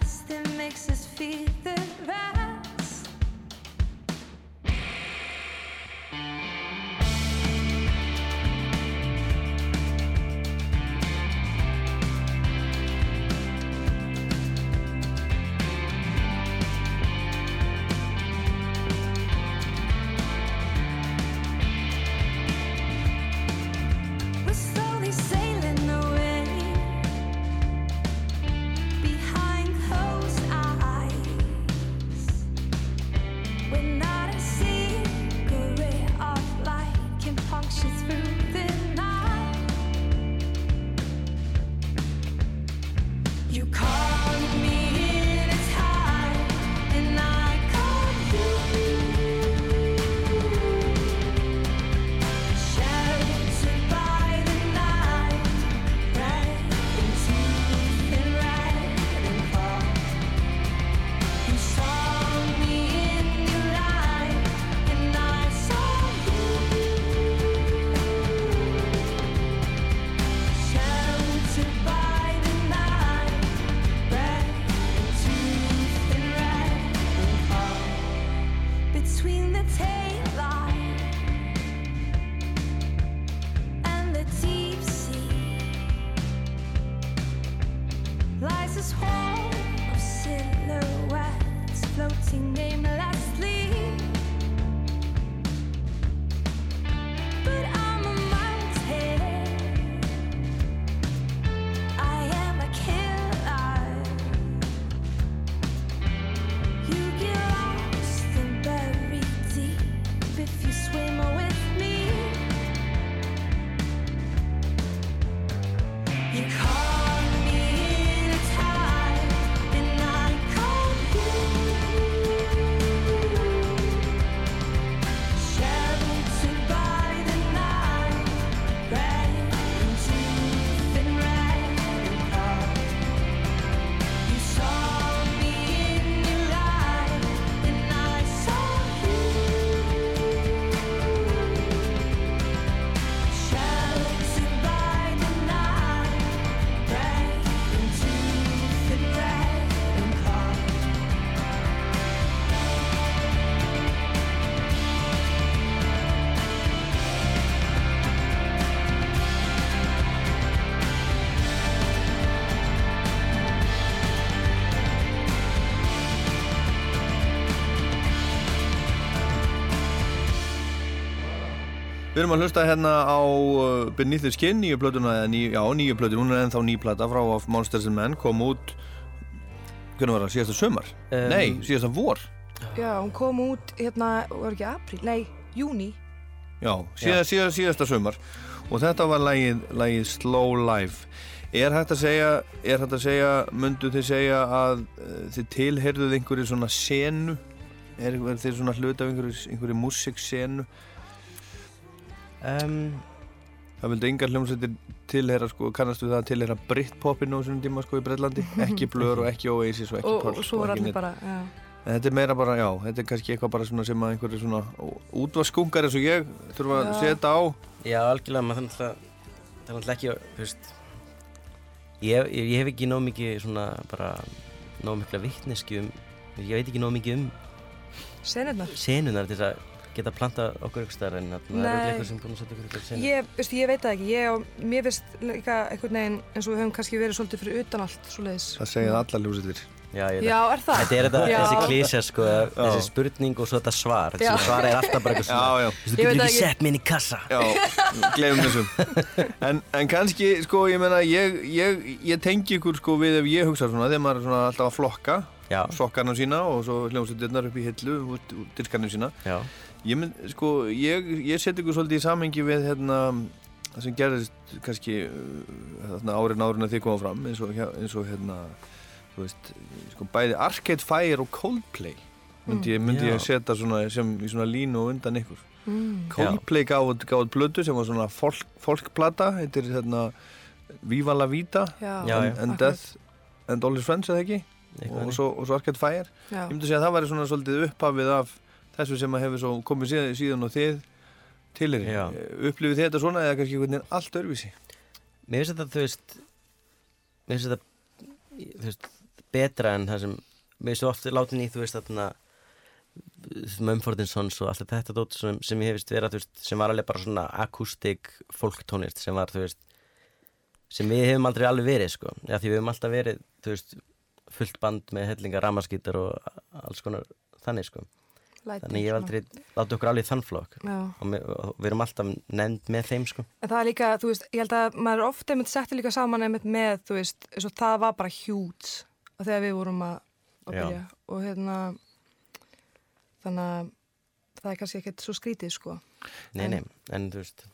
Við erum að hlusta hérna á uh, Beneath the Skin, nýju plötuna, ný, já, nýju plötuna, hún er ennþá ný plata frá Of Monsters and Men, kom út, hvernig var það, síðasta sömar? Um, Nei, síðasta vor, Já, hún kom út hérna, var ekki apríl, nei, júni. já, síða, síða, síðasta sömar og þetta var lagið, lagið Slow Life. Er hægt að segja, er hægt að segja, myndu þið segja að uh, þið tilheyrðuð einhverju svona senu? Er, er þið svona hluta af einhverju, einhverju músiksenu? Um, Það vildi engar hljómsveitir tilheyra sko, kannast við það að tilheyra Britpopinu á þessum tíma sko í Breitlandi ekki Blur og ekki Oasis og ekki Og, Pearl og svo og er ekki allir neitt. bara, þetta er meira bara, já, þetta er kannski eitthvað bara svona sem að einhverju svona útvarskungar eins og ég þurfa að setja á Já, algjörlega, maður þannig að það er náttúrulega ekki, þú veist ég, ég, ég hef ekki nóg mikið svona bara nóg mikla vittneski um ég veit ekki nóg mikið um Senurnar. senunar til þess að geta planta okkur ykkur stær en það er örugglega eitthvað sem búin að setja okkur ykkur senur Ég, veistu, ég veit það ekki, ég og mér finnst líka einhvern veginn eins og við höfum kannski verið svolítið fyrir utan allt, svoleiðis. Það segja það allar hljómsveitir Já, Já, er það? Þetta er þetta, Já. þessi klísja sko, þessi spurning og svo þetta svar. Já. þessi svar er alltaf bara eitthvað Já, svona já, Þú getur ekki ekki. sett mig inn í kassa? Já, gleymum þessum en, en kannski, sko, ég meina ég, ég, ég tengi ykkur sko við ef ég hugsa svona, þegar maður er svona alltaf að flokka Já, sokkarna sína og svo hljómsveitirnar upp í hillu út diskarnir sína. Já, Ég, mynd, sko, ég, ég seti ykkur svolítið í samhengi við hérna, það sem gerðist kannski þarna, árin árin að þið koma fram eins og, eins og hérna, þú veist, sko, bæði Arcade Fire og Coldplay myndi ég, myndi ég setja svona, sem í svona línu undan ykkur. Mm. Coldplay gáði gáði plötu sem var svona folk, folkplata, heitir hérna Viva la Vida Já, and, and. Death and All His Friends eða ekki og svo, og svo Arcade Fire já. Ég myndi segja að það væri svona svolítið upphafið af þessu sem að hefur komið síðan, síðan og þið til er. Já. Upplifið þetta svona eða kannski einhvern veginn allt öðruvísi? Mér finnst þetta, þú veist Mér finnst þetta þú veist, betra en það sem mér finnst þú oft látin í, þú veist, þarna Mumford Sons og allt þetta dót sem, sem ég hefist vera, þú veist, sem var alveg bara svona akústik fólktónlist sem var, þú veist sem við hefum aldrei alveg verið, sko Já, því við hefum alltaf verið, þú veist fullt band með hellinga ramaskítar og alls konar þannig, sko Læti, Þannig ég hef aldrei látið okkur alveg þann flokk. Og, og við erum alltaf nefnd með þeim, sko. En það er líka, þú veist, ég held að maður er ofta einmitt setti líka saman einmitt með, þú veist, eins og það var bara hjút þegar við vorum að, að byrja. Og hérna þannig að það er kannski ekkert svo skrítið, sko. Nei, nei, en þú veist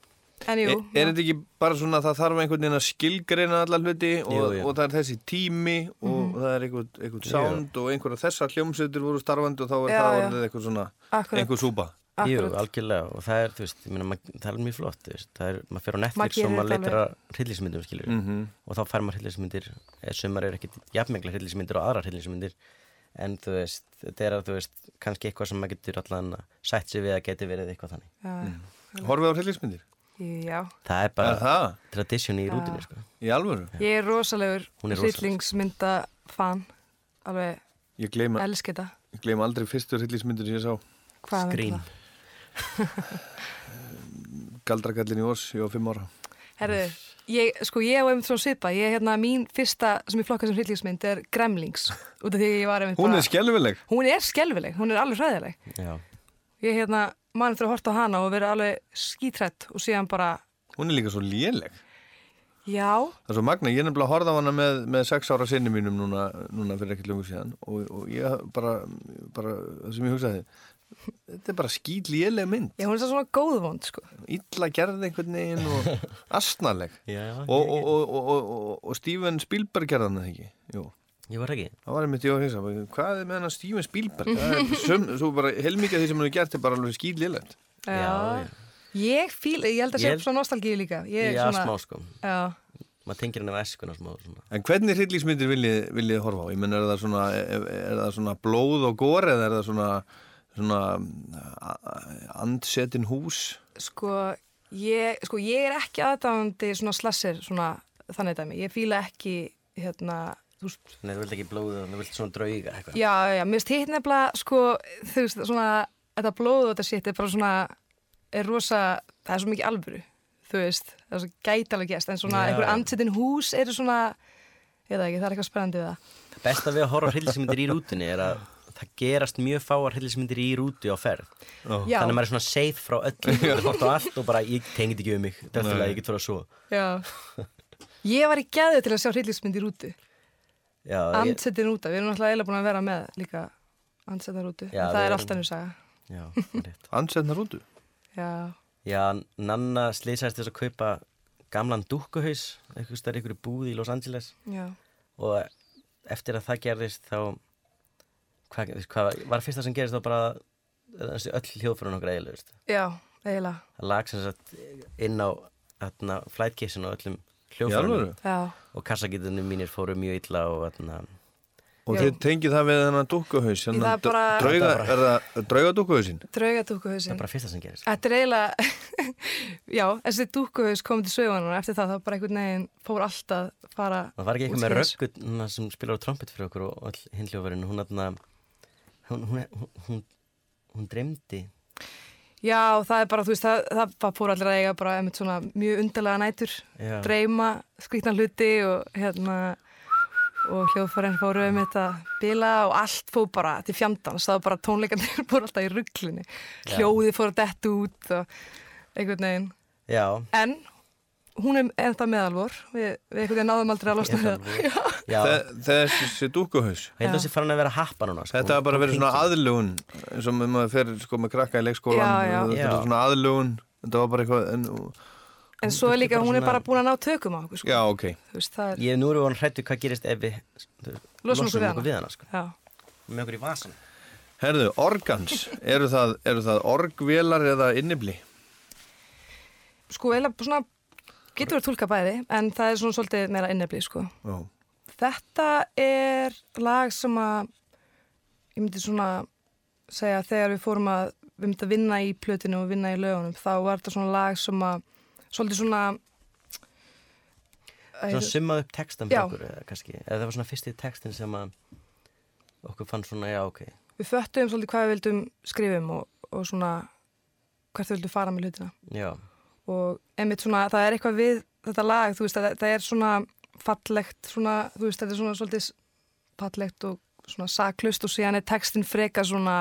En jú, Er, er þetta ekki bara svona að það þarf einhvern veginn að skilgreina alla hluti og, Jú, jú. og það er þessi tími og Mhm. það er einhvern, einhvern Jú. sound og einhverja þessar hljómsveitir voru starfandi og þá er Já, það já. orðið eitthvað svona, akkurat, einhver súpa. Jú, algjörlega og það er, þú veist, ég meina, mað- það er mjög flott, þú veist, það er, maður fer á Netflix og maður leitar að hryllismyndum, skilur Mm og þá fær maður hryllismyndir, eða sumar eru ekkit jafnmengla hryllismyndir og aðrar hryllismyndir en þú veist, þetta er að, þú veist, kannski eitthvað sem maður getur allan að sætt sig við að geti verið eitthvað þannig. Já, Horfið á hryllismyndir? Já, Það er Er bara það? tradition í Já. rútinni, sko. Í alvöru? ég er rosalegur Hún er rosaleg. hryllingsmynda fan, alveg Ég gleyma, elsk þetta. ég gleyma aldrei fyrstu hryllismyndir sem ég sá. Hvað það? Galdrakallin í Ós, ég var fimm ára. Herðu, ég, sko ég á einmitt svona svipa, ég, hérna, mín fyrsta sem ég flokka sem hryllingsmynd er Gremlings, út af því ég var einmitt Hún bara... er skelvileg. Hún er skelvileg, hún er alveg hræðileg. Já. Ég, hérna, mann fyrir að horta á hana og vera alveg skítrætt og síðan bara, Hún er líka svo léleg. já, Það er svo magna, ég er nefnilega að horfa á hana með, með sex ára sinni mínum núna, núna fyrir ekkert lungu síðan og, og ég bara, bara, það sem ég hugsaði, þetta er bara skýt léleg mynd. já, hún er svona góðvond, sko. Illa gerði einhvern veginn og astnaleg. Já, Og, og, og, og, og, og Steven Spielberg gerði hann það ekki. Jú. Ég var ekki. Það var einmitt ég að hugsa, hvað er með hann Steven Spielberg? Það er söm, svo bara heilmikið af því sem hann hefur gert er bara alveg skýt lélegt. Já, Ég fíl, ég held að sé svona nostalgíu líka. Ég, Já, svona, smá sko. Já, Maður tengir henni af eskuna smá svona. En hvernig hryllingsmyndir viljið, viljið horfa á? Ég menn, er það svona, er, er það svona blóð og gór eða er það svona, svona andsetin hús? sko ég, sko, ég er ekki aðdáðandi svona slasser, svona þannig dæmi. Ég fíla ekki, hérna, þú veist, Nei, þú vilt ekki blóðu, þú vilt svona drauga eitthvað. já, já, mér finnst hitt nefnilega, sko, þú veist, svona, þetta blóð og þetta sitt er bara svona, er rosa, það er svo mikið alvöru, þú veist, það er svo gætalega gæst, en svona einhver já. andsetin hús eru svona, ég veit það ekki, það er eitthvað spennandi við það. Besta við að horfa á hryllismyndir í rútunni er að það gerast mjög fáar hryllismyndir í rútu á ferð. Já. Þannig að maður er svona safe frá öllu, þú hort á allt og bara ég tengið ekki um mig, þetta er alltaf að ég get fyrir að svo. Já. Ég var í geðu til að sjá hryllismynd í rútu. Andsetin rúta, við erum náttúrulega eiginlega búin að vera með líka andsetin rútu. Já, það við er erum- alltaf nú saga. já, það rétt. Andsetnar útu? Já. Já, Nanna slýsast þess að kaupa gamlan dúkkuhaus, eitthvað stær ykkur búð í Los Angeles Já. og eftir að það gerðist þá hvað, hvað var fyrsta sem gerist þá bara þessi öll hljóðfærun okkar eiginlega. Já, eiginlega. það lag sem sagt inn á flightcase-inu og öllum Já. og kassagítunum mínir fóru mjög illa og hérna, Og þið tengið það við þennan dúkkuhaus? Það er bara- Drauga, er það drauga dúkkuhausin? Drauga það er bara fyrsta sem gerist Þetta er eiginlega, já, þessi dúkkuhaus kom til sögunar og eftir það þá bara einhvern veginn fór alltaf fara það var ekki eitthvað með röggut sem spilar á trompet fyrir okkur og all hinn hljóðfærin hún, hún, hún, hún, hún, hún dreymdi Já, það er bara, þú veist, það, það bara fór allir að eiga bara einmitt svona mjög undarlega nætur, Já. dreyma, skrýtna hluti og hérna, og hljóðfærin fóru um þetta bila og allt fór bara til fjandans, það var bara tónleikarnir fór alltaf í rugglinni, hljóði fór að detta út og einhvern veginn. Já, En hún er ennþá meðalvor, við, við einhvern veginn náðum aldrei að losna það. Þessi dúkkuhaus? Ég held að þessi farin að vera happa núna sko. Þetta har bara Hún verið svona aðlugun eins og maður fer sko með krakka í leikskólan Já, já. Þetta er Já. svona aðlugun Þetta var bara eitthvað en, En svo er líka, hún er bara búin að ná tökum á okkur, sko. Já, ok veist, er, Ég nú erum við hrættu hvað gerist ef við Losum okkur við við hana sko. með okkur í vasan Herðu, organs, eru það, eru það orgvélar eða innibli? Sko, eiginlega svona, getur verið tólka bæði, en það er svona svolítið meira innefli, sko. Já, Þetta er lag sem að, ég myndi svona segja þegar við fórum að, við myndum að vinna í plötinu og vinna í lögunum, þá var þetta svona lag sem að, svolítið svona, Svona summað upp textan fyrir okkur eða, kannski, eða það var svona fyrsti textin sem að okkur fann svona, já ok við föttuðum svolítið hvað við vildum skrifum og, og svona hvert við vildum fara með hlutina. Já, og einmitt svona, það er eitthvað við þetta lag, þú veist, það, það er svona fallegt, svona, þú veist, þetta er svona svolítið fallegt og svona saklust og síðan er textin freka svona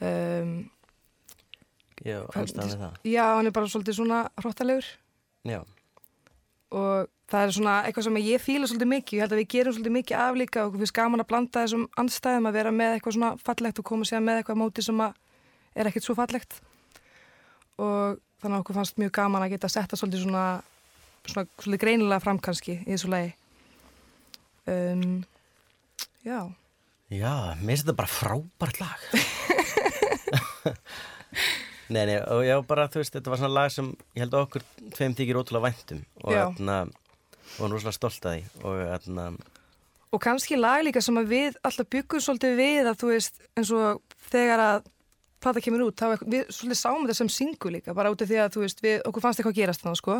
um, já, við það. Já, hann er bara svolítið svona hróttalegur Já, og það er svona eitthvað sem ég fíla svolítið mikið, ég held að við gerum svolítið mikið af líka og við gaman að blanda þessum anstæðum að vera með eitthvað svona fallegt og koma sér með eitthvað móti sem að er ekkert svo fallegt. Og þannig að okkur fannst mjög gaman að geta að setja svolítið svona, svona svolítið greinilega fram kannski í þessu lagi. Um, Já. Já, mér finnst þetta bara frábært lag. Nei, nei, og já, bara, þú veist, þetta var svona lag sem ég held okkur tveim þykir ótrúlega væntum og þarna, og hann rosalega stolt að því og þarna, og kannski lag líka sem að við alltaf byggum svolítið við að þú veist eins og þegar að plata kemur út, þá við svolítið sáum þetta sem singu líka, bara út af því að þú veist við, okkur fannst eitthvað gerast þannig sko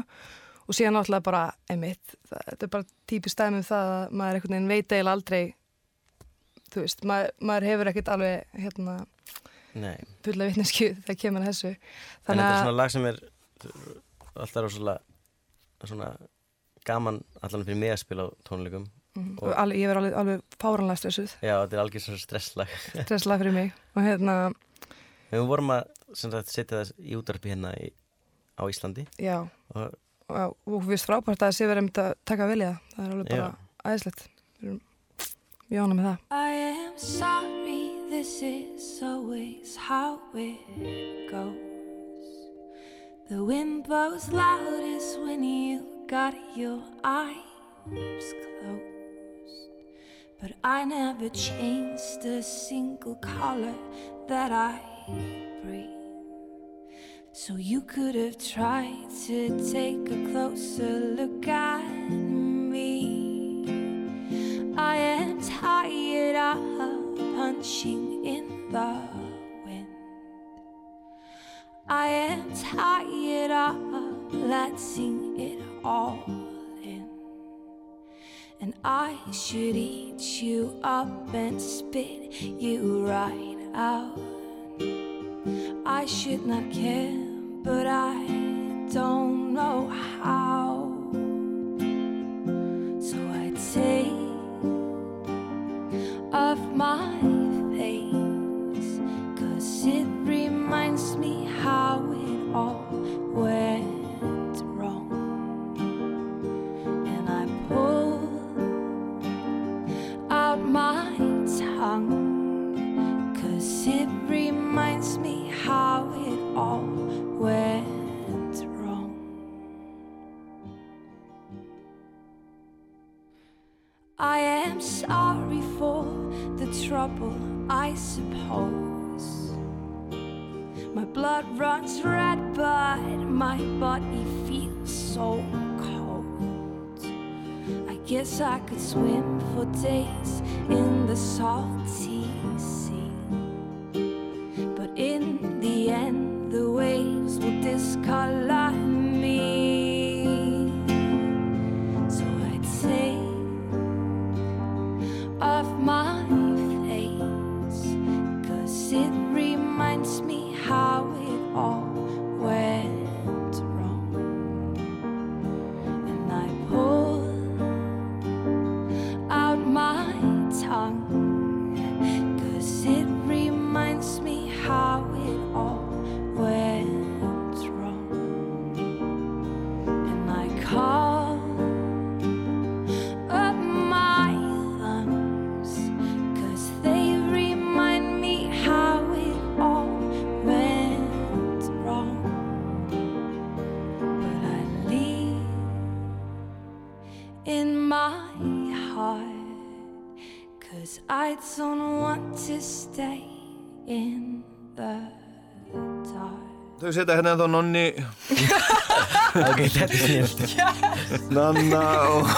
og síðan náttúrulega bara, einmitt það, þetta er bara típist dæmi um það að maður einhvern veginn veit eiginlega aldrei þú veist, maður, maður hefur ekkert alveg hérna, fulla vitnesku þegar kemur að þessu En þetta er þannig svona að, lag sem er alltaf rosalega svona gaman allan fyrir mig að spila á tónleikum Mhm. Og alveg, ég verð alveg, alveg fáranlega stressuð. Já, þetta er algjör svona stresslag Stresslega fyrir mig. Og hérna, við vorum að sagt, setja það í útarpi hérna í, á Íslandi já, og og, og við frábært að það sé verið um að taka í það. Er alveg bara Já. æðislegt. Við erum mjög ánægð með það. I am sorry, this is always how it goes. The wind blows loudest when you got your eyes closed. But I never changed a single color that I So you could have tried to take a closer look at me. I am tired of punching in the wind. I am tired of letting it all in. And I should eat you up and spit you right out. I should not care, but I don't know how. So I take off my face, cause it I am sorry for the trouble, I suppose. My blood runs red, but my body feels so cold. I guess I could swim for days in the salty Þau setja hérna ennþá nonni, Ok, þetta er snilt Nanna og,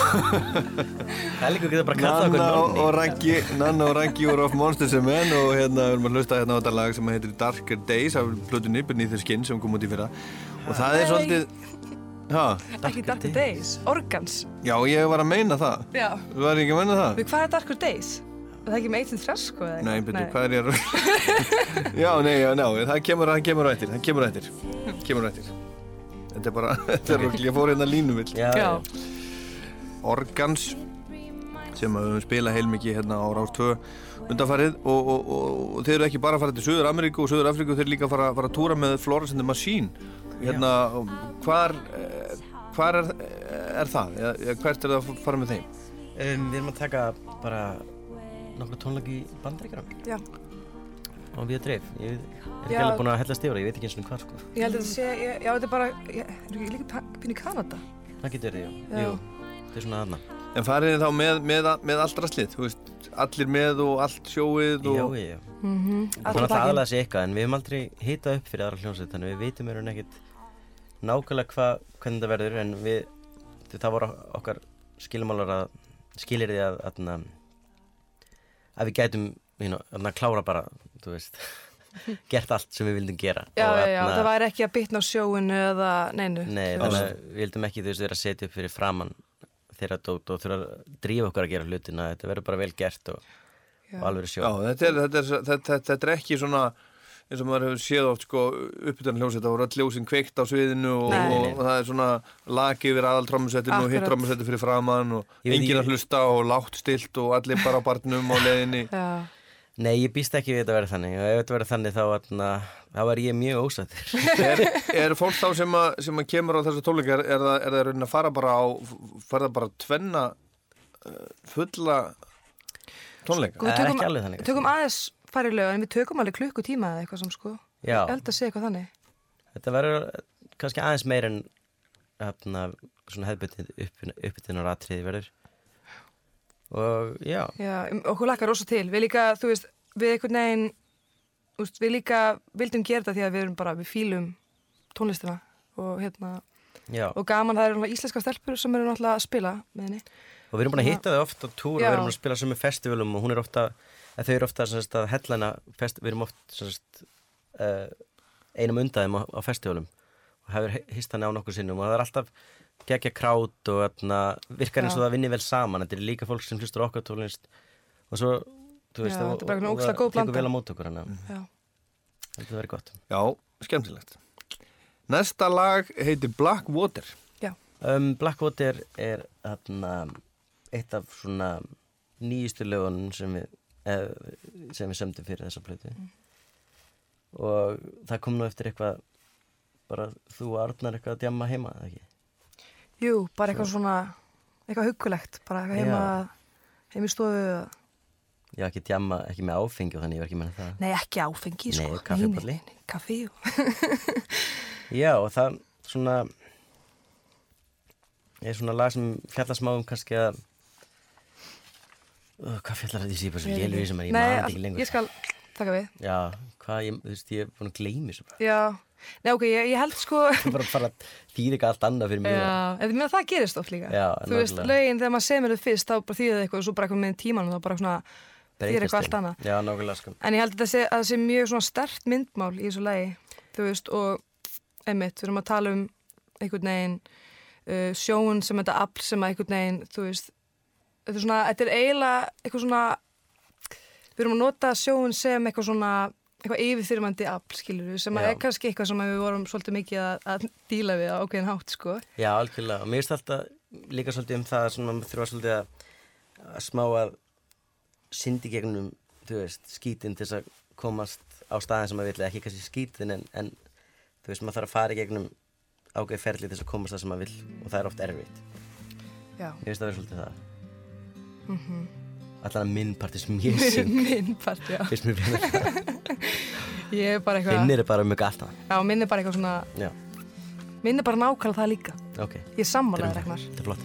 að geta bara kallað okkur nonni og Raggi, Nanna og Raggi voru of Monsters and Men og hérna við erum að hlusta hérna á þetta lag sem heitir Darker Days af plötunni Beneath the Skin sem kom út í fyrra og það er svolítið, ha, Ekki Darker Days, Organs. já ég var að meina það, Já. þú var ekki að meina það? Við hvað er Darker Days? Er það ekki með 18 þress, sko? eða eitthvað? Nei, betur, hvað er ég að... já, nei, já, ná, það kemur, það kemur á eftir, það kemur á eftir, kemur á eftir. Þetta er bara, þetta er rögl, ég fór hérna línuvill. Já, Já. Organs, sem að við höfum spilað heilmikið hérna á Rás 2 undanfarið og, og, og, og þeir eru ekki bara að fara til Suður Ameríku og Suður Afríku, þeir eru líka að fara, fara að túra með Florence and the Machine. Hérna, hvar, hvar er, er það? Hvert er það að fara með þeim? um, Við erum að taka bara nokkru tónleik í bandaríkjarum Já. á við dreif Ég er ekki Já. alveg búin að hella stífra, ég veit ekki eins og hvað sko Ég held að þetta sé, ég, já, þetta er bara, ég, er ekki líka pínu í Kanada? Það getur verið, Já. jú Þetta er svona aðna En farið þið þá með, með, með allra slið, þú veist, allir með og allt sjóið og... Já, já, Mm -hmm. Það er alltaf aðalega sig eitthvað en við hefum aldrei hitað upp fyrir aðra hljómsveit þannig við veitum eru ekkert nákvæmlega hva, hvernig það verður en við, það voru okkar skilmálar að skilir því að, að, að, við gætum you know, að klára bara, þú veist gert allt sem við vildum gera Já, Og já, já, það væri ekki að bitna á sjóinu eða neinu. Nei, þannig að við vildum ekki þú veist vera að setja upp fyrir framann þeirra dót og þurfa að drífa okkur að gera hlutina þetta verður bara vel gert og, og alveg sjó. Já, þetta er, þetta, er, þetta, þetta, þetta er ekki svona eins og maður hefur séð oft sko uppbytun hljómsveit það voru öll ljósin kveikt á sviðinu og, Nei. og, og það er svona laki yfir aðal trommusettinu og hitt trommusettu fyrir framann og enginn að hlusta og látt stilt og allir bara á barnum á leiðinni. Já, Nei, ég býst ekki við þetta verið þannig. Og ef þetta verið þannig þá, atna, þá er ég mjög ósættur er, er fólk þá sem að, sem að kemur á þessu tónleikar er það, er það raunin að fara bara á fara það bara að tvenna uh, fulla tónleika? Sko, Það tökum, ekki alveg þannig, tökum aðeins færri lög en við tökum alveg klukkutíma eða eitthvað sem sko. Að sé eitthvað þannig. Þetta verður kannski aðeins meir en atna, svona hefðbundin uppbytun og ratriði verður. Og já, Já, um, okkur lakkar rosa til. Við líka, þú veist, við einhvern veginn veist, Við líka vildum gera þetta því að við erum bara, við fílum tónlistina og hérna, já. og gaman það eru íslenska stelpur sem eru náttúrulega að spila með henni. Og við erum búin að hitta þau oft á túr og við erum að spila sömu festivalum og hún er ofta, að þau eru ofta að hellana, fest, við erum oft uh, einum undaðum á, á festivalum og hefur hist hann á nokkur sinnum og það er alltaf gegja krát og atna, virkar eins og það vinni vel saman. Þetta er líka fólk sem hlustur okkar tónlist og svo, þú veist, Já, er bara einhvern og það góð tekur vel á mót okkur hann Já, þetta verður gott. Já, skemmtilegt. Næsta lag heitir Black Water um, Blackwater er atna, eitt af svona nýjustu lögunum sem við sem við sömdum fyrir þessa plötu. Og það kom nú eftir eitthvað bara þú og Arnar eitthvað að djamma heima eða ekki? jú, bara eitthvað svona eitthvað huggulegt, bara eitthvað heima heim í stofu Já, ekki djamma, ekki með áfengi og þannig ég var ekki með það. Nei, ekki áfengi, sko. Nei, nei, Kaffi, Já, og það svona er svona lag sem fjallar smá um kannski að uh, hvað fjallar þetta síðan? Svo lélur sem er ég maður ekki lengur. ég skal taka við. Já, hvað, ég, þú veist, ég er búin að gleymi þessu bara. Já, nei, ok, ég, ég held sko er bara að fara að þýða ekki allt annað fyrir mig Já, en mér það gerist oft líka. Já, Þú veist, lögin þegar maður semur þau fyrst þá bara þýðir það eitthvað og svo bara eitthvað með tímanum þá bara svona þýðir eitthvað allt annað. Já, nákvæmlega sko. En ég held að það sé, að það sé mjög svona stert myndmál í þessu lagi, þú veist, og einmitt, við erum að tala um einhvern veginn uh, sjóun sem þetta afl sem að einhvern veginn, þú veist, þetta er svona, þetta er eiginlega eitthvað svona, við erum að nota sjóun sem eitthvað svona, eitthvað yfirþyrmandi afl, skilur við, sem að Já. er kannski eitthvað sem að við vorum svolítið mikið að, að díla við á ákveðin hátt, sko. Já, algjörlega, og mér finnst alltaf líka svolítið um það að svona maður þurfa svolítið að, að smá að syndi gegnum, þú veist, skítinn til þess að komast á staðin sem maður vill, eða ekki kannski skítinn en, en þú veist, maður þarf að fara gegnum ágæði ferli til þess að komast það sem maður vill og það er oft erfitt. Já. Mér finnst það vera svolítið það. Mm -hmm. Allan að minn partí sem ég syng, Minn part, já. finnst mér það. Ég er bara eitthvað, Finnir er bara mjög allt það. já, minn er bara eitthvað svona, Já, minn er bara nákvæmlega það líka. ok. Ég er sammálaði, Ragnar. Þetta er flott.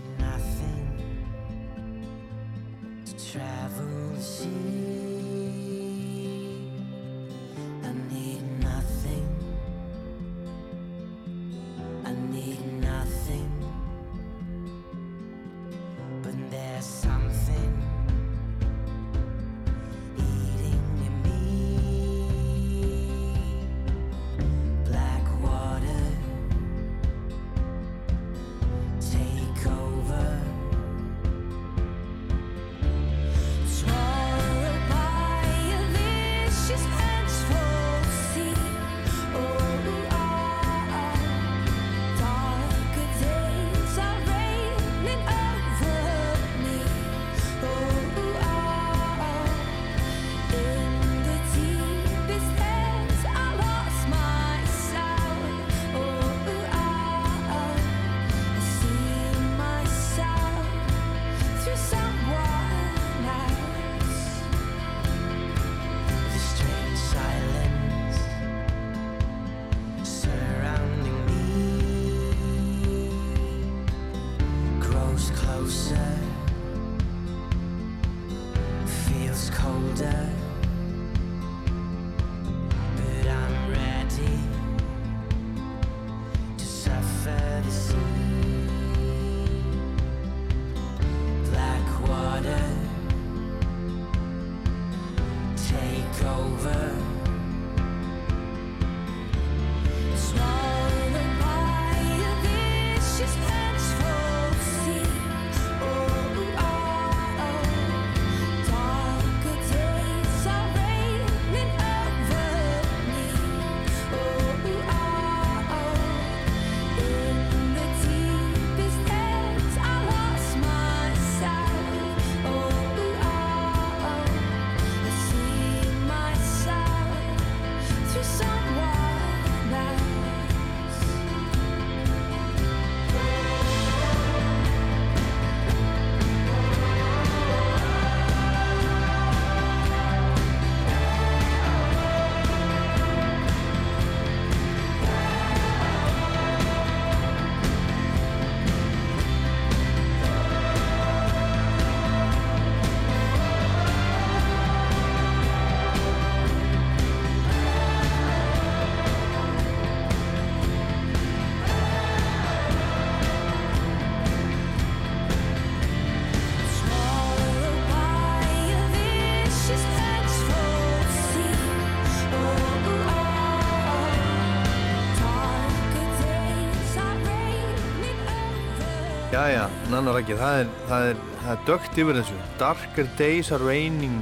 Nanna Raggi, það er, það er, það er dögt yfir þessu. Darker days are raining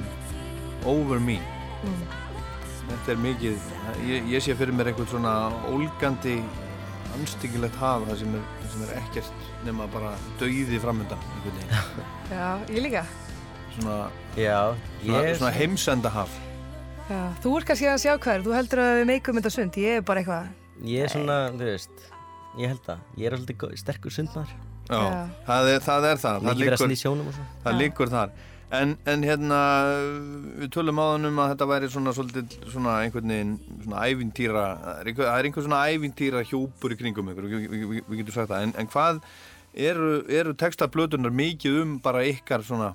over me. Mm. Þetta er mikið, ég, ég sé fyrir mér eitthvað svona ólgandi, anstíkilegt haf, það sem er, það sem er ekkert nema bara dauði framöndan, einhvern veginn. Já, ég líka. Svona, Já, svona, ég svona heimsendahaf. Já, þú ert kannski að sjá hvað þú heldur að við meikum þetta sund, ég er bara eitthvað, Ég er svona, þú veist, ég held það. Ég er góð- sterkur sundmaður. Já, Já. Það, er, það er það. það liggur- snýð sjónum og svo. Það liggur þar. En, en hérna, við tölum áðan um að þetta væri svona svolítið svona einhvern veginn svona ævintýra, það er einhver, það er einhver svona ævintýra hjúpur í kringum ykkur, við, við, við, við getum sagt það. En, en hvað eru, eru textablötunar mikið um bara ykkar svona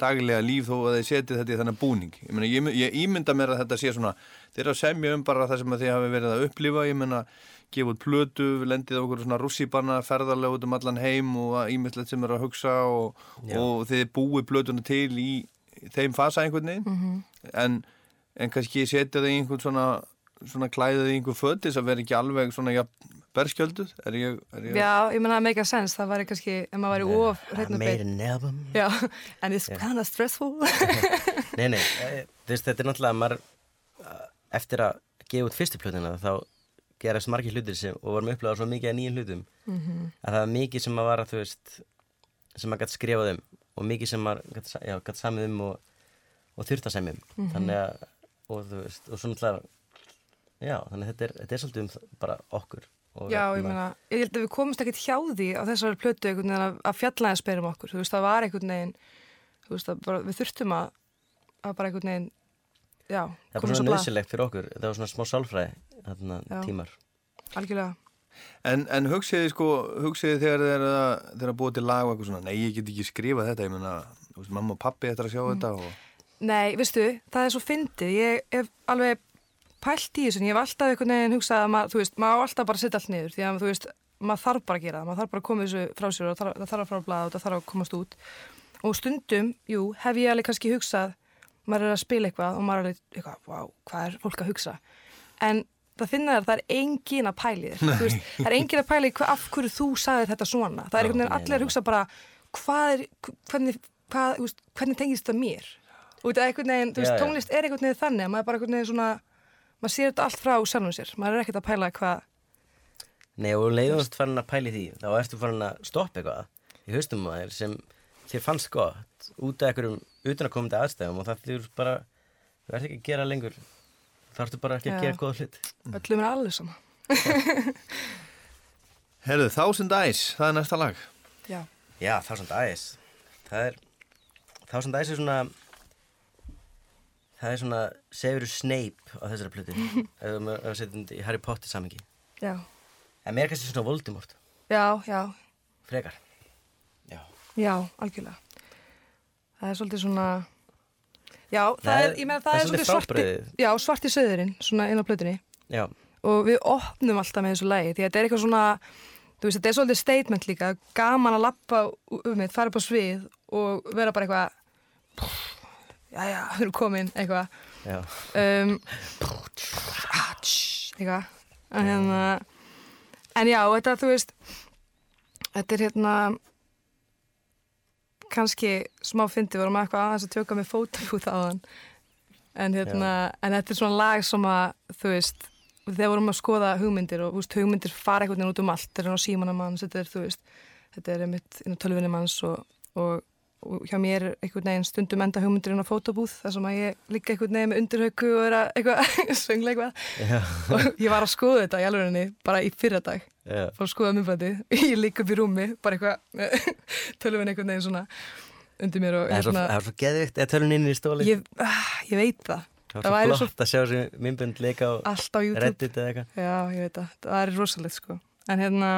daglega líf þó að þið setið þetta í þennan búning? Ég, meina, ég, ég ímynda mér að þetta sé svona, þeir eru að semja um bara það sem að þið hafi verið að upplifa, ég meina, gefa út plötu, lendið á okkur svona rússibanna, ferðarlega út um allan heim og ímyndilegt sem eru að hugsa og, og þið búið plötuna til í þeim fasa einhvern veginn Mhm. en, en kannski setja í einhvern svona, svona klæðið í einhvern fötis að vera ekki alveg svona ja, berskjölduð er ég, er ég já, ég menna að make a sense, það væri kannski, ef maður væri of I made an album. Já, and it's Yeah. kind of stressful. Nei, nei, eh, þú veist, þetta er náttúrulega maður, eh, eftir að gefa út fyrstu plötuna þá gerast margir hlutir sem, og varum upplegað svo mikið að nýjum hlutum Mhm. að það var mikið sem var að, þú veist, sem maður gæti skrifað um og mikið sem maður gæti, samið um og, og þurft að semja um. Mhm. Þannig að, og þú veist, og svo náttúrulega, já, þannig að þetta er, þetta er svolítið um bara okkur. Já, ég hérna- meina, ég held að við komumst ekkert hjá því á þessari plötu einhvern veginn að, að fjalla eða spyrum okkur, þú veist, það var einhvern veginn, þú veist, að bara, við þurftum að, að bara einhvern veginn, já, Það svo svona nöðsilegt fyrir okkur, það var svona smá sálfræði, þarna, tímar. algjörlega. En, en hugsiði sko, hugsiði þegar þið eru að, búa til lag og eitthvað svona, nei ég get ekki skrifað þetta, ég meina, þú veist, mamma og pappi ættir að sjá Mm. þetta og... Nei, veistu, það er svo fyndið, ég hef alveg pælt í þessu, en ég hef alltaf einhvern veginn hugsað að maður, þú veist, maður á alltaf bara að setja allt niður, því að þú veist, maður þarf bara að gera það, maður þarf bara að koma þessu frá sér og þarf, það þarf að fara að blaða og það þarf að komast út. Og stundum, jú, hef ég alveg kannski hugsað, maður er að spila eitthvað og maður er alveg, eitthvað, vá, hvað er fólk að hugsa? En það finna þér, það er engin að pæli þér, veist, það er engin að pæli hva, af hverju þú sagðir þetta svona. Það er einhvern veginn allir að hugsa bara, hvað er, hvernig, hvað, veist, hvernig tengist það mér? Og þetta er einhvern veginn, þú veist, tónlist er einhvern veginn þannig að maður er bara einhvern veginn svona, maður sér þetta allt frá sjálfum sér, maður er ekkert að pæla hvað, Nei, og leiðumst farin að pæli því, þá ertu farin að stoppa eitthvað í á þér sem þér fannst gott út af einhverjum utanakomandi aðstæðum og það þurf bara, þú ert ekki að gera lengur, þá ertu bara ekki að gera góða hlut. öllum er alveg sama. Herðu, Thousand Eyes, það er næsta lag. Já. Já, Thousand Eyes, það er, Thousand Eyes er svona, það er svona Severus Snape á þessari plötu, ef við setjum þetta í Harry Potter samingi. Já, En mér er kannski svona Voldemort, já, já, frekar. Já. já, algjörlega. Það er svolítið svona, já, það, er, ég meina, það er svolítið svarti, já, svarti söðurinn, svona inn á plötunni. Já, og við opnum alltaf með þessu lægi því að þetta er eitthvað svona þú veist, þetta er svolítið statement líka gaman að lappa um mitt, fara upp á svið og vera bara eitthvað já, já, við erum komin eitthvað já. um, eitthvað en hérna en já, þetta, þú veist þetta er hérna kannski smá fyndi vorum að eitthvað aðeins að tjóka með fótabúð á þann en hérna, en þetta er svona lag sem að, þú veist þegar vorum að skoða hugmyndir og veist, hugmyndir fara einhvern veginn út um allt, þetta er á símanum manns þetta er, þú veist, þetta er einmitt inn á tölvunni manns og, og, og hjá mér er einhvern veginn stundum enda hugmyndir inn á fótabúð, þar sem að ég líka einhvern veginn með undirhauku og er að eitthvað söngla eitthvað. Og ég var að skoða þetta í alveg bara í fyrra Já. fór að skoða myndbandi, ég lík upp í rúmi bara eitthvað, tölvun einhvern veginn svona undir mér og Það er svo, það er svo geðvikt eða tölun inn í stóli. ég, ah, ég veit það Það það var væri svo flott að sjá þessi myndbund leika á Reddit eða eitthvað. Já, ég veit það, það er rosalegt sko en hérna,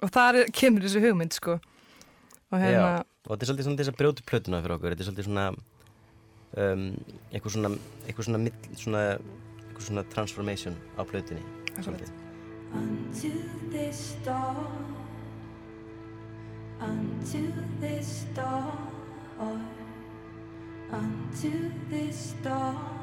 og þar er- kemur þessi hugmynd sko og hérna, Já, og þetta er svolítið svona þess að brjóta plötuna fyrir okkur. Þetta er svolítið svona, um, eitthvað svona, eitthvað svona, svona, svona transformation á plötunni. Akkurat. svolítið. Unto this dawn, unto this dawn, unto this dawn,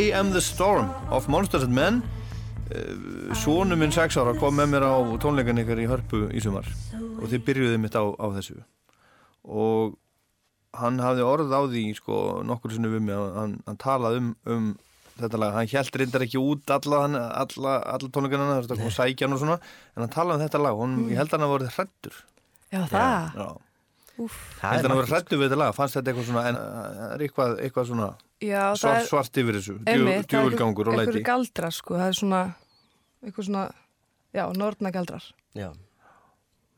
I am the storm of Monsters and Men. Sónu minn 6 ára kom með mér á tónleikan ykkar í Hörpu í sumar og þið byrjuðið mitt á, á þessu. Og hann hafði orð á því sko nokkur sinni við mig að hann, hann talaði um, um þetta lag, hann held reyndar ekki út alla, hann- alla, alla tónleikanana það er að koma sækjan og svona en hann talaði um þetta lag. Hann, ég held að hann að voru hrættur Já, það. Já, Úf. ég held að hann að voru hrættur við þetta lag. Fannst þetta eitthvað svona, en það er eitthvað, eitthvað svona Já, það svart, er- svart yfir þessu, er djöfulgangur og læti. einhverjir galdrar sko, það er svona eitthvað svona, já, nortna galdrar Já.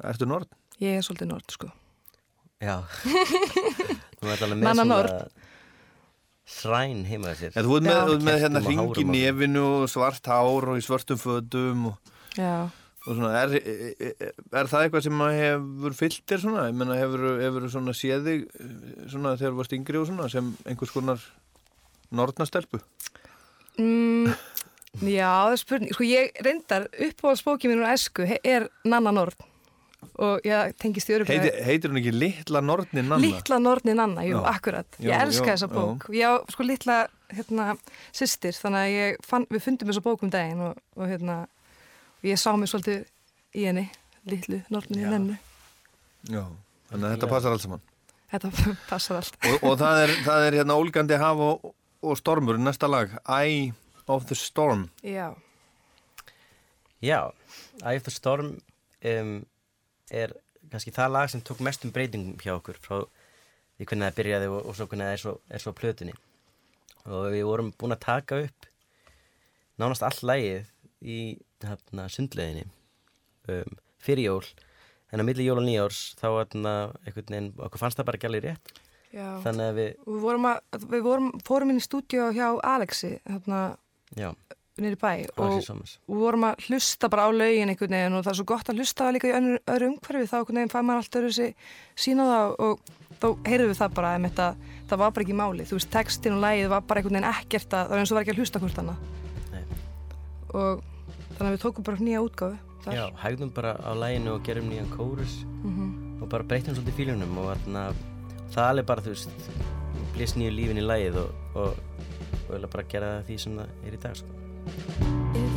Ertu nord? Ég er svolítið nord sko. Já. Þú ert alveg með Nanna svona Nord. Sræn heima hjá sér. Ja, þú ert með, með hérna Kertum og hring í hárum og- nefinu og svart hár og í svörtum fötum og, Já, og svona, er, er, er það eitthvað sem hefur fyllt þér svona? Ég menna, hefur, hefur svona séð þig eh, svona þegar þú varst yngri og svona sem einhvers konar nortnastelpu? mm, já það er spurning Sko ég reyndar uppáhaldsbókið mín úr esku he- er Nanna Nord og ég tengist í öruglega Heiti, heitir hún ekki Litla Nornin Nanna? Litla Norni Nanna, jú, Já. akkurat Ég Já, elska já, þessa já. bók Ég á sko litla, hérna, systir þannig að fann, við fundum þessa bók um daginn og, og hérna, og ég sá mig svolítið í henni litlu Norninni Nennu Já, þannig að þetta passar allt saman. Þetta passar allt Og, og það, er, það er hérna ólgandi haf og, og stormur, næsta lag, Eye of the Storm. Já, Já, Eye of the Storm um, er kannski það lag sem tók mestum breytingum hjá okkur frá því hvernig það byrjaði og, og svo hvernig það er svo, er svo plötunni. Og við vorum búin að taka upp nánast all lagið í hérna, sundleginni um, fyrir jól. En á milli jól og nýjárs þá hérna, einhvern veginn, okkur fannst það bara alveg rétt Já. þannig að við, Við, vorum að, við vorum, fórum inn í stúdíu hjá Alexi hérna niður í bæ og við vorum að hlusta bara á lögin einhvern veginn og það er svo gott að hlusta líka í öðru, öðru umhverfi þá einhvern veginn fær maður allt öðru sig sína það og þá heyrðum við það bara að það var bara ekki máli, þú veist, textin og lægið var bara einhvern veginn ekkert að það var eins og var ekki að hlusta hvort annað Nei. og þannig að við tókum bara nýja útgáfu þar. já, hægðum bara á læginu og gerum nýjan kórus Mhm. og bara breytum svolítið fílunum og hérna, það er alveg bara, þú veist blés nýju lífin í lægið og, og, og bara gera það því sem það er í dag sko.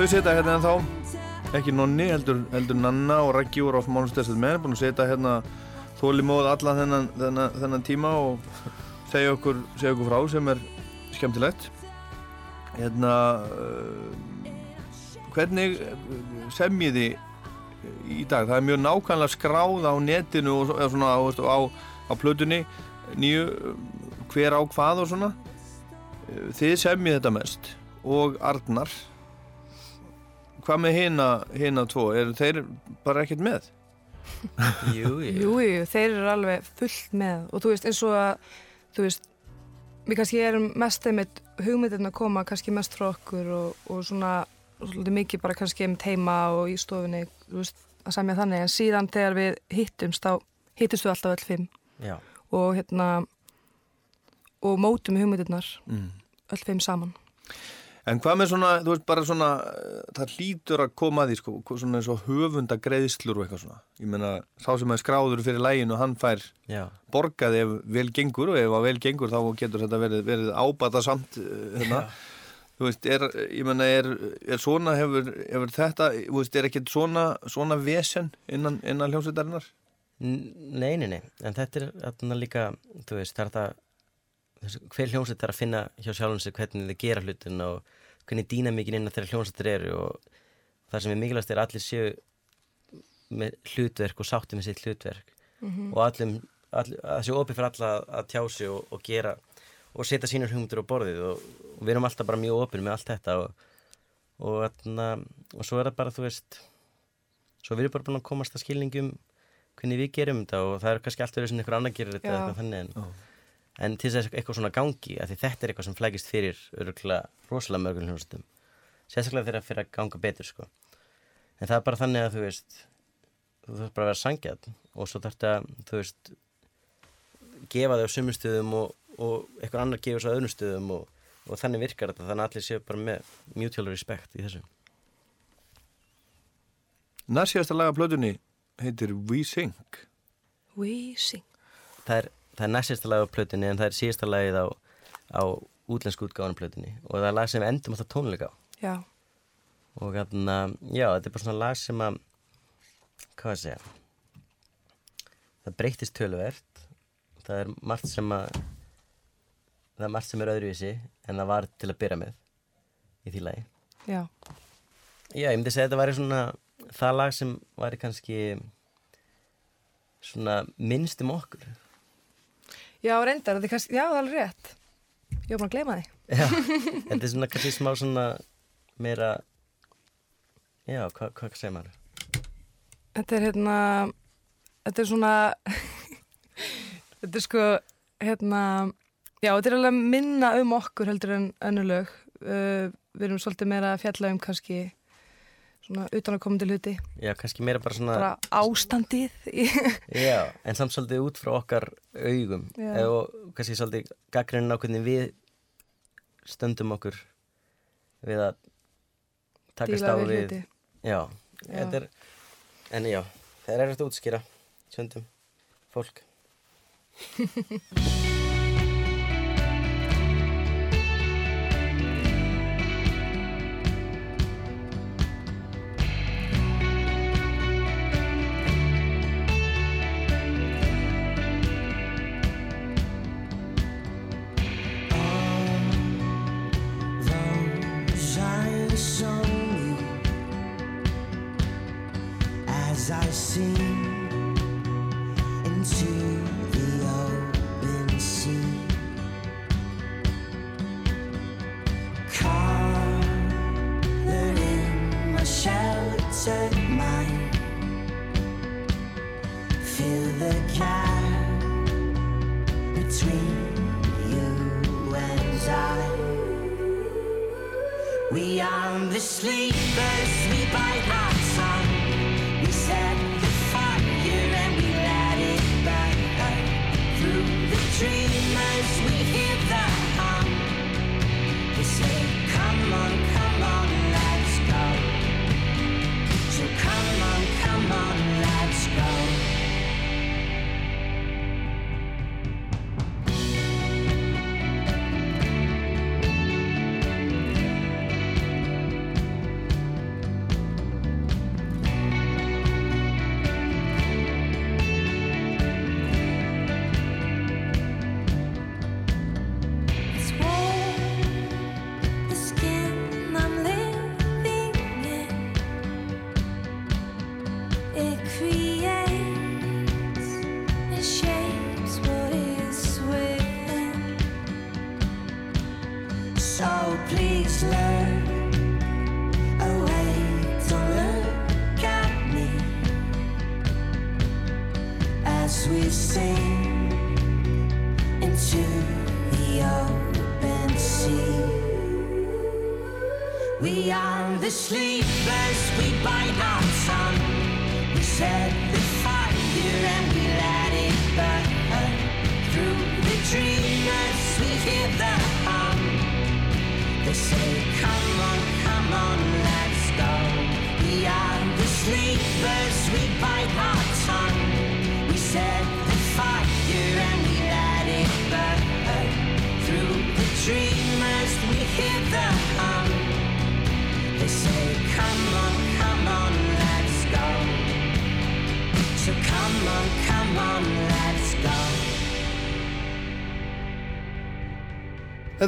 Þau setja hérna en þá ekki nonni, heldur, heldur Nanna og Raggi voru á Monsters menn, búin að setja hérna þólimóð allan þennan, þennan, þennan tíma og segja okkur, segja okkur frá sem er skemmtilegt. Hérna uh, hvernig semjiði í dag, það er mjög nákvæmlega skráð á netinu og svona á, á, á plötunni nýju, hver á hvað og svona. Þið semjið þetta mest og Arnar hvað með hina, hina tvo, eru þeir bara ekkert með? Jú, jú. Jú, jú, þeir eru alveg fullt með og þú veist eins og að þú veist, við kannski erum mest einmitt hugmyndin að koma kannski mest frá okkur og, og svona svolítið mikið bara kannski einmitt heima og í stofunni, þú veist, að semja þannig en síðan þegar við hittumst þá hittust við alltaf öll fimm Já. og hérna og mótum hugmyndirnar Mm. öll fimm saman En hvað með svona, þú veist, bara svona, eh, það hlýtur að koma að því, sko, svona eins og höfunda greiðslur og eitthvað svona. Ég meina, sá sem er skráður fyrir læginu, hann fær Já. borgað ef vel gengur og ef að vel gengur þá getur þetta verið, verið ábata samt, hérna. Þú veist, er, ég meina, er, er svona, hefur, hefur þetta, þú veist, er ekkert svona, svona vesen innan, innan hljómsveitarinnar? Nei, nei, nei, en þetta er þarna líka, þú veist, það er þessi- hver hljómsveit er að finna hjá sjálfum sig hvernig þið gera hlutin og hvernig dýnamíkin innan þeirra hljómsveitir eru og það sem er mikilvægast er að allir séu með hlutverk og sátti með sitt hlutverk Mhm. og allum, all, að séu opið fyrir alla að tjá sig og, og gera og setja sínur hugmyndur á borðið og, og við erum alltaf bara mjög opið með allt þetta og, og, svo er það bara, þú veist, svo við erum bara búin að komast að skilningum hvernig við gerum þetta og það er kannski allt verið sem einhver annar gerir þetta Já. eða eitthvað þannig en, en til þess að eitthvað svona gangi af því þetta er eitthvað sem flækist fyrir öruglega rosalega mörgum hljómsveitum sérstaklega þegar það fyrir að ganga betur sko. en það er bara þannig að þú veist þú þarf bara að vera sangjað og svo þarf þetta, þú veist gefa þau á sumum stöðum og, og eitthvað annar gefur svo á öðrum stöðum og, og þannig virkar þetta, þannig að allir séu bara með mutual respect í þessu Næstíðasta laga plötunni heitir We Sing. We sing. það er, það er næstista lag á plötunni en það er síðasta lagið á, á útlensku útgáðan plötunni. Og það er lag sem við endum alltaf tónleika á. Já. og þarna, já, þetta er bara svona lag sem að hvað að segja? Það breytist töluvert. Það er margt sem að það er margt sem er öðruvísi en það var til að byrja með í því lagi. Já. já, ég myndi segja að þetta væri svona það lag sem væri kannski svona minnst um okkur Já, reyndar, er kannski, já, það er alveg rétt. Ég var bara að gleyma því. Já, þetta er svona kannski smá svona meira já, hvað hva segir maður? Þetta er hérna, þetta er svona, þetta er sko, hérna, já, þetta er alveg minna um okkur heldur en önnulög. Uh, við erum svolítið meira að fjalla um kannski svona utan að koma til hluti. Já, kannski meira bara svona Bara ástandið. Já, en samt svolítið út frá okkar augum og kannski svolítið gaggrinn á hvernig við stöndum okkur við að takast á við við. Já, Já. þetta er en já, það er erfitt að útskýra söndum fólk sheltered mind, feel the gap between you and I. We are the sleepers, we bite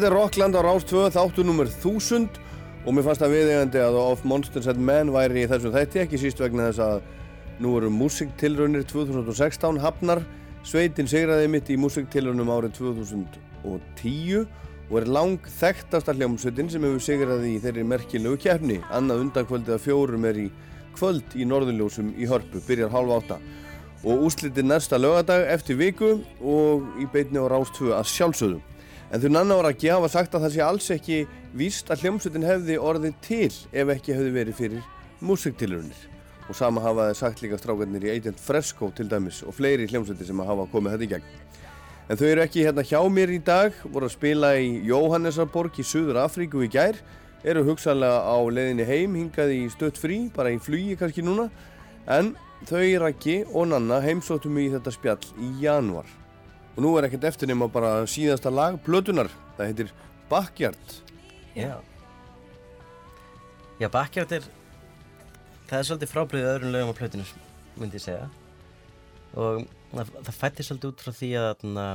Þetta er Rockland á Rás 2, þáttu nummer 1000 og mér fannst það viðegandi að Of Monsters and Men væri í þessum þætti ekki síst vegna þess að nú eru músiktilraunir 2016 hafnar. Sveitin sigraði mitt í músiktilraunum árið 2010 og er lang þekktasta hljómsveitin sem hefur sigraði í þeirri merkilegu keppni. Annað undankvöldið að fjórum er í kvöld í Norðurljósum í Hörpu byrjar hálf átta. Og úslitið næsta lögadag eftir viku og í beitni á Rás 2 að sjálfsögðu En þau nanna ára ekki hafa sagt að það sé alls ekki víst að hljómsveitin hefði orðið til ef ekki hefði verið fyrir músiktilurinnir. Og sama hafa þeir sagt líka strákarnir í Agent Fresco til dæmis og fleiri hljómsveitir sem hafa komið þetta í gegn. En þau eru ekki hérna hjá mér í dag, voru að spila í Jóhannesarborg í Suður Afríku í gær, eru hugsanlega á leiðinni heim, hingað í stött frí, bara í flugi kannski núna, en þau Raki og Nanna heimsóttum í þetta spjall í januar. Og nú er ekkert eftir nema bara síðasta lag Plötunar, það heitir Backyard. Já. Já, Backyard er það er svolítið frábriðið öðrum lögum á plötinu myndi ég segja. Og það, það fætti svolítið út frá því að na,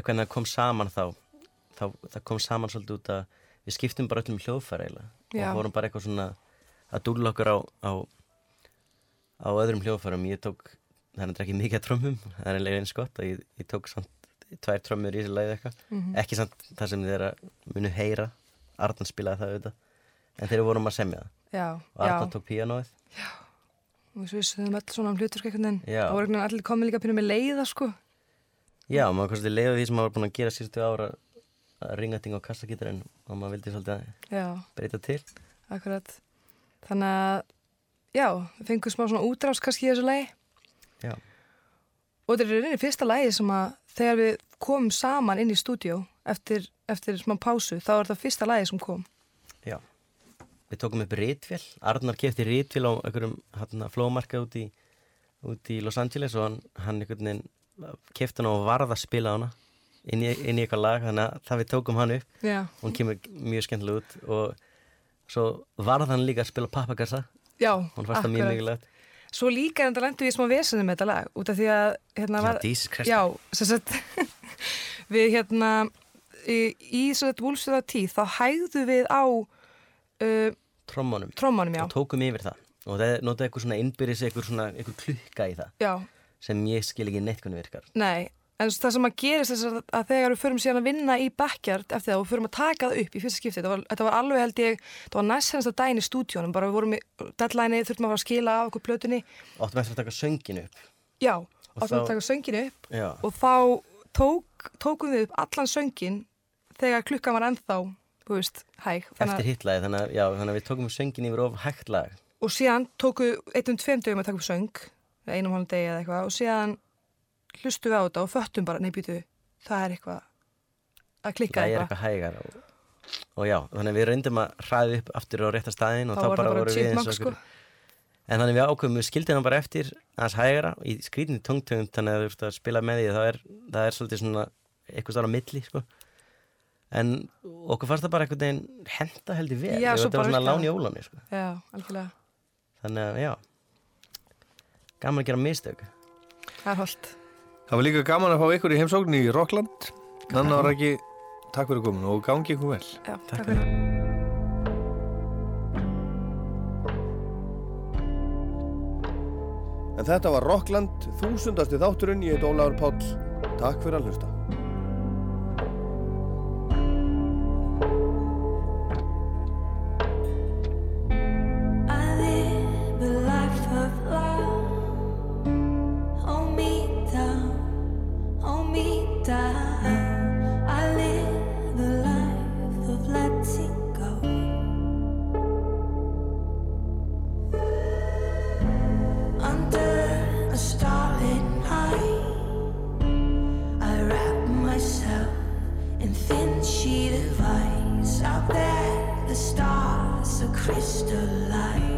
hvernig það kom saman þá, þá það kom saman svolítið út að við skiptum bara öllum hljóðfæra eiginlega. Og vorum bara eitthvað svona að dúlla okkur á, á á öðrum hljóðfærum. Ég tók, það er ekki mikið að trömmum það er eiginlega eins gott að ég, ég tók samt tvær trömmur í þessu lagi eitthvað Mhm. ekki samt það sem að munu heyra Arnan spilaði það auðvitað en þeir vorum að semja það Já, og Arnan já. tók píanóið Og svo höfum öll svona um. Já. Einhvern veginn allir komið líka pínu með leiða, sko. já, maður kannski leiði því sem maður var búin að gera síðustu ára að ringa ting á kassagítarinn og maður vildi svolítið að Já, breyta til akkurat. Þannig að, já, við fengum smá svona útrás kannski í þessu lagi. Já. Og þetta er rauninni fyrsta lagi sem að þegar við komum saman inn í stúdíó eftir, eftir smá pásu, þá er þetta fyrsta lagi sem kom. já. við tókum upp rítvél Arnar kefti rítvél á einhverjum hérna, flómarka út í, út í Los Angeles og hann, hann einhvern veginn kefti hann og varð að spila hana inn í, inn í eitthvað lag þannig að það við tókum hann upp Já. og hann kemur mjög skemmtilega út og svo varð hann líka að spila pappakassa hann fannst það mjög mikilvægt Svo líka en það lendur við í smá vesenum með þetta lag út af því að hérna Já, Jesus Christ. Já, sem sagt við hérna í, í svo þetta vúlstöða tíð þá hægðu við á uh, trommunum. trommunum, já. Og tókum yfir það. Og það notaði eitthvað svona innbyrðis eitthvað svona eitthvað klukka í það. Já, sem ég skil ekki neitt hvernig virkar. Nei En það sem að gerist þess að, að þegar við förum síðan að vinna í backyard eftir það og förum að taka það upp í fyrsta skipti, þetta var, þetta var alveg held ég, þetta var næst senast að daginn í stúdíónum, bara við vorum í deadline, þurftum að fara að skila af okkur plötunni. áttum eftir að taka söngin upp Já, Og áttum að taka söngin upp Já. og þá tók, tókum við upp allan söngin þegar klukkan var ennþá, þú veist, hæg. Eftir hittlaði þannig, þannig að við tókum söngin yfir of hægt lag Og síðan tóku einnum tveim dögum að taka upp söng, einum hálfum degi eða eitthvað, og síðan hlustu við á þetta og föttum bara, nei býtu, það er eitthvað að klikka það er eitthvað. eitthvað hægar og, og já, þannig við reyndum að hraði upp aftur á rétta staðin og Þá það bara voru við eins og sko. okkur en þannig við ákveðum, við skildum hann bara eftir aðeins hægara í skrýtinni tungtöngum þannig að þú ert að spila með því það er, það er svolítið svona eitthvað stára milli sko. en okkur fannst það bara einhvern veginn henda heldur vel Já, þetta var svona lán í óláni sko. Já, algjörlega. þannig að já gaman að gera mistök Það er holdt. Það var líka gaman að fá ykkur í heimsókn í Rockland Nanna var ekki, takk fyrir komin og gangi ykkur vel Já, takk fyrir. En þetta var Rockland, þúsundasti þátturinn, ég heit Ólafur Páll. Takk fyrir að hlusta. Stars are